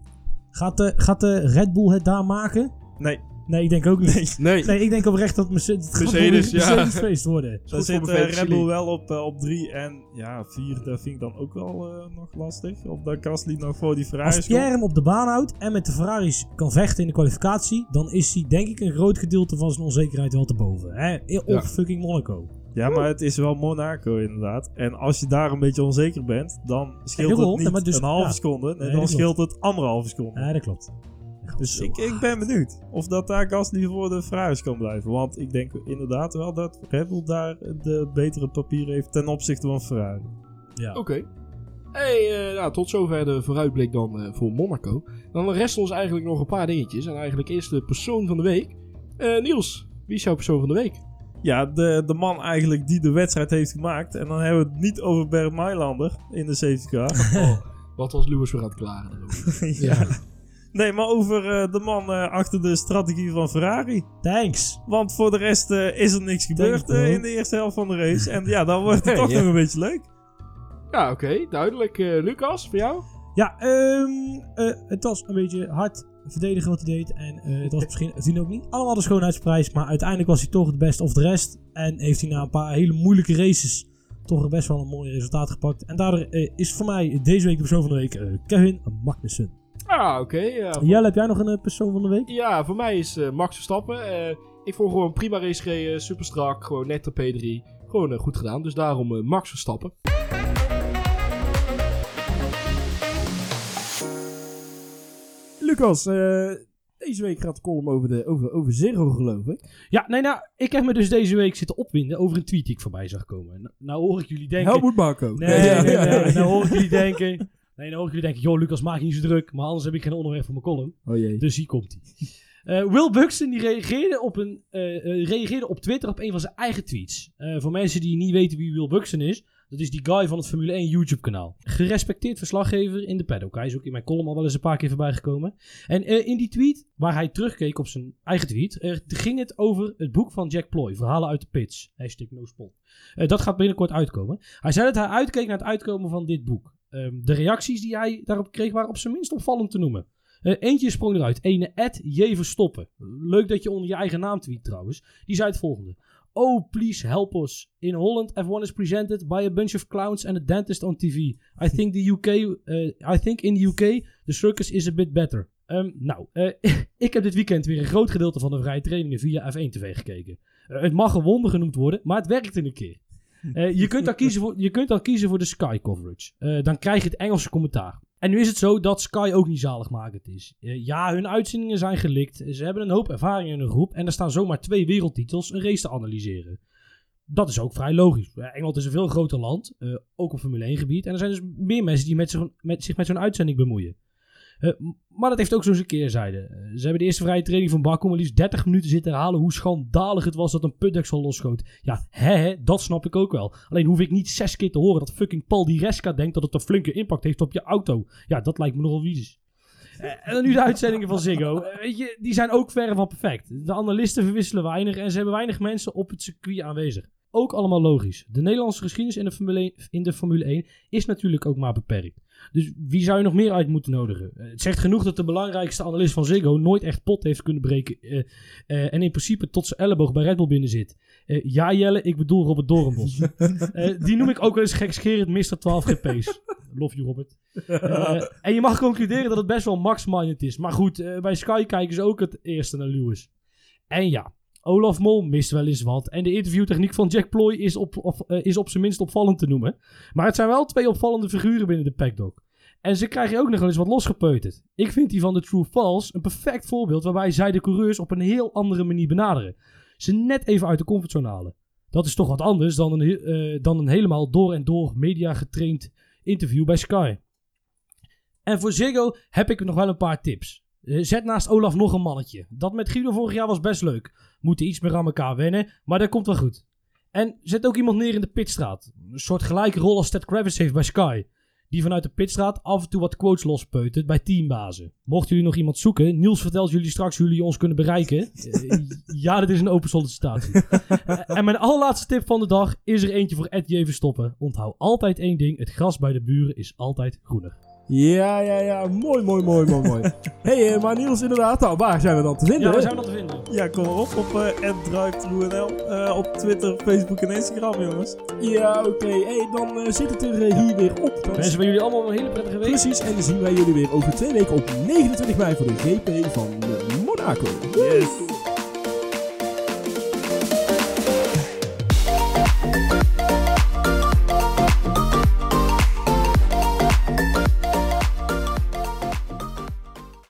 Gaat, de, gaat de Red Bull het daar maken? Nee, Nee, ik denk ook niet. nee. Nee, ik denk oprecht dat Mercedes, het Mercedes, ja. Mercedes-feest worden. Daar goed voor zit fantasy Red Bull wel op, eh, op 3 en ja, 4, dat vind ik dan ook wel eh, nog lastig. Of dat Gasly nog voor die Als Ferraris Pierre hem op de baan houdt en met de Ferraris kan vechten in de kwalificatie, dan is hij denk ik een groot gedeelte van zijn onzekerheid wel te boven. Hè? Op Ja. fucking Monaco. Ja, maar het is wel Monaco inderdaad. En als je daar een beetje onzeker bent, dan scheelt het niet dus- een halve ja. seconde. Nee, En dan scheelt het anderhalve seconde. Ja, dat klopt. Dus ik, ik ben benieuwd of dat daar Gasly voor de Ferraris kan blijven. Want ik denk inderdaad wel dat Red Bull daar de betere papieren heeft ten opzichte van Ferrari. Ja. Oké. Hey, eh, nou, tot zover de vooruitblik dan eh, voor Monaco. Dan resten ons eigenlijk nog een paar dingetjes. En eigenlijk eerst de persoon van de week. Eh, Niels, wie is jouw persoon van de week? Ja, de, de man eigenlijk die de wedstrijd heeft gemaakt. En dan hebben we het niet over Bernd Mailander in de safety car. Oh, wat was Lewis weer aan het klaren ja. Nee, maar over eh, de man eh, achter de strategie van Ferrari. Thanks. Want voor de rest eh, is er niks gebeurd in de eerste helft van de race. En ja, dan wordt het toch nog een beetje leuk. Ja, oké, duidelijk. Eh, Lucas, voor jou? Ja, ehm, eh, het was een beetje hard verdedigen wat hij deed. En eh, het was misschien, zien ook niet allemaal de schoonheidsprijs. Maar uiteindelijk was hij toch het best of de rest. En heeft hij na een paar hele moeilijke races toch best wel een mooi resultaat gepakt. En daardoor eh, is voor mij deze week de persoon van de week eh, Kevin Magnussen. Ah, oké. voor- Jelle, heb jij nog een persoon van de week? Ja, voor mij is Max Verstappen. Ik vond gewoon prima race gereden, super strak, gewoon net de P3. Gewoon goed gedaan, dus daarom Max Verstappen. Lucas, eh, deze week gaat de column over, de, over, over Zero geloof ik. Ja, nee, nou, ik heb me dus deze week zitten opwinden over een tweet die ik voorbij zag komen. Nou, nou hoor ik jullie denken... Helmoet Marco. Nee, nee, nee, nee, nou hoor ik jullie denken... Nee, nou hoor ik jullie denken, joh Lucas, maak je niet zo druk. Maar anders heb ik geen onderwerp voor mijn column. Oh jee. Dus hier komt hij. Eh, Will Buxton die reageerde, op een, eh, reageerde op Twitter op een van zijn eigen tweets. Voor mensen die niet weten wie Will Buxton is, dat is die guy van het Formule 1 YouTube kanaal. Gerespecteerd verslaggever in de paddock. Hij is ook in mijn column al wel eens een paar keer voorbij gekomen. En eh, in die tweet, waar hij terugkeek op zijn eigen tweet, ging het over het boek van Jack Ploy, Verhalen uit de Pits. Hashtag no spot. Eh, dat gaat binnenkort uitkomen. Hij zei dat hij uitkeek naar het uitkomen van dit boek. Ehm, de reacties die hij daarop kreeg waren op zijn minst opvallend te noemen. Eh, eentje sprong eruit. Ene Ed J. Verstoppen. Leuk dat je onder je eigen naam tweet trouwens. Die zei het volgende. Oh, please help us. In Holland, F1 is presented by a bunch of clowns and a dentist on TV. I think, the UK, eh, I think in the UK the circus is a bit better. Ehm, nou, eh, ik heb dit weekend weer een groot gedeelte van de vrije trainingen via F1 TV gekeken. Eh, het mag een wonder genoemd worden, maar het werkte een keer. Je, kunt dan kiezen voor, je kunt dan kiezen voor de Sky coverage. Dan krijg je het Engelse commentaar. En nu is het zo dat Sky ook niet zaligmakend is. Eh, ja, hun uitzendingen zijn gelikt. Ze hebben een hoop ervaring in hun groep. En er staan zomaar twee wereldtitels een race te analyseren. Dat is ook vrij logisch. Eh, Engeland is een veel groter land. eh, ook op Formule 1 gebied. En er zijn dus meer mensen die met zich, met, zich met zo'n uitzending bemoeien. Eh, maar dat heeft ook zo zijn keerzijde. Eh, ze hebben de eerste vrije training van Baku maar liefst 30 minuten zitten herhalen hoe schandalig het was dat een putdeksel losschoot. Ja, hè, dat snap ik ook wel. Alleen hoef ik niet zes keer te horen dat fucking Paul Di Resca denkt dat het een flinke impact heeft op je auto. Ja, dat lijkt me nogal vies. Eh, en dan nu de uitzendingen van Ziggo. Weet je, die zijn ook verre van perfect. De analisten verwisselen weinig en ze hebben weinig mensen op het circuit aanwezig. Ook allemaal logisch. De Nederlandse geschiedenis in de Formule 1, in de Formule 1 is natuurlijk ook maar beperkt. Dus wie zou je nog meer uit moeten nodigen? Eh, het zegt genoeg dat de belangrijkste analist van Ziggo nooit echt pot heeft kunnen breken. eh, eh, en in principe tot zijn elleboog bij Red Bull binnen zit. Eh, ja, Jelle, ik bedoel Robert Doornbos. Eh, die noem ik ook wel eens gekscherend Mr. 12 GP's. Love you, Robert. En je mag concluderen dat het best wel max-minded is. Maar goed, bij Sky kijken ze ook het eerste naar Lewis. En ja, Olaf Mol mist wel eens wat. En de interviewtechniek van Jack Ploy is op, of, eh, is op zijn minst opvallend te noemen. Maar het zijn wel twee opvallende figuren binnen de packdog. En ze krijgen ook nog wel eens wat losgepeuterd. Ik vind die van de True False een perfect voorbeeld waarbij zij de coureurs op een heel andere manier benaderen. Ze net even uit de comfortzone halen. Dat is toch wat anders dan een, eh, dan een helemaal door en door media getraind interview bij Sky. En voor Ziggo heb ik nog wel een paar tips. Eh, zet naast Olaf nog een mannetje. Dat met Guido vorig jaar was best leuk. Moeten iets meer aan elkaar wennen, maar dat komt wel goed. En zet ook iemand neer in de pitstraat. Een soort gelijke rol als Ted Kravitz heeft bij Sky. Die vanuit de pitstraat af en toe wat quotes lospeutert bij teambazen. Mochten jullie nog iemand zoeken, Niels vertelt jullie straks hoe jullie ons kunnen bereiken. Eh, ja, dit is een open sollicitatie. En mijn allerlaatste tip van de dag is er eentje voor Ed J. Verstoppen. Onthoud altijd één ding, het gras bij de buren is altijd groener. Ja, ja, ja. Mooi, mooi, mooi, mooi, mooi. hey, eh, maar Niels, inderdaad. Nou, waar zijn we dan te vinden? Ja, waar zijn we dat te vinden? Ja, kom maar op op uh, eh, op Twitter, Facebook en Instagram, jongens. Ja, oké. Hey, dan zit het er hier weer op. Dan Wensen we jullie allemaal een hele prettige week. Precies, en dan zien wij jullie weer over twee weken op 29 mei voor de GP van Monaco. Yes.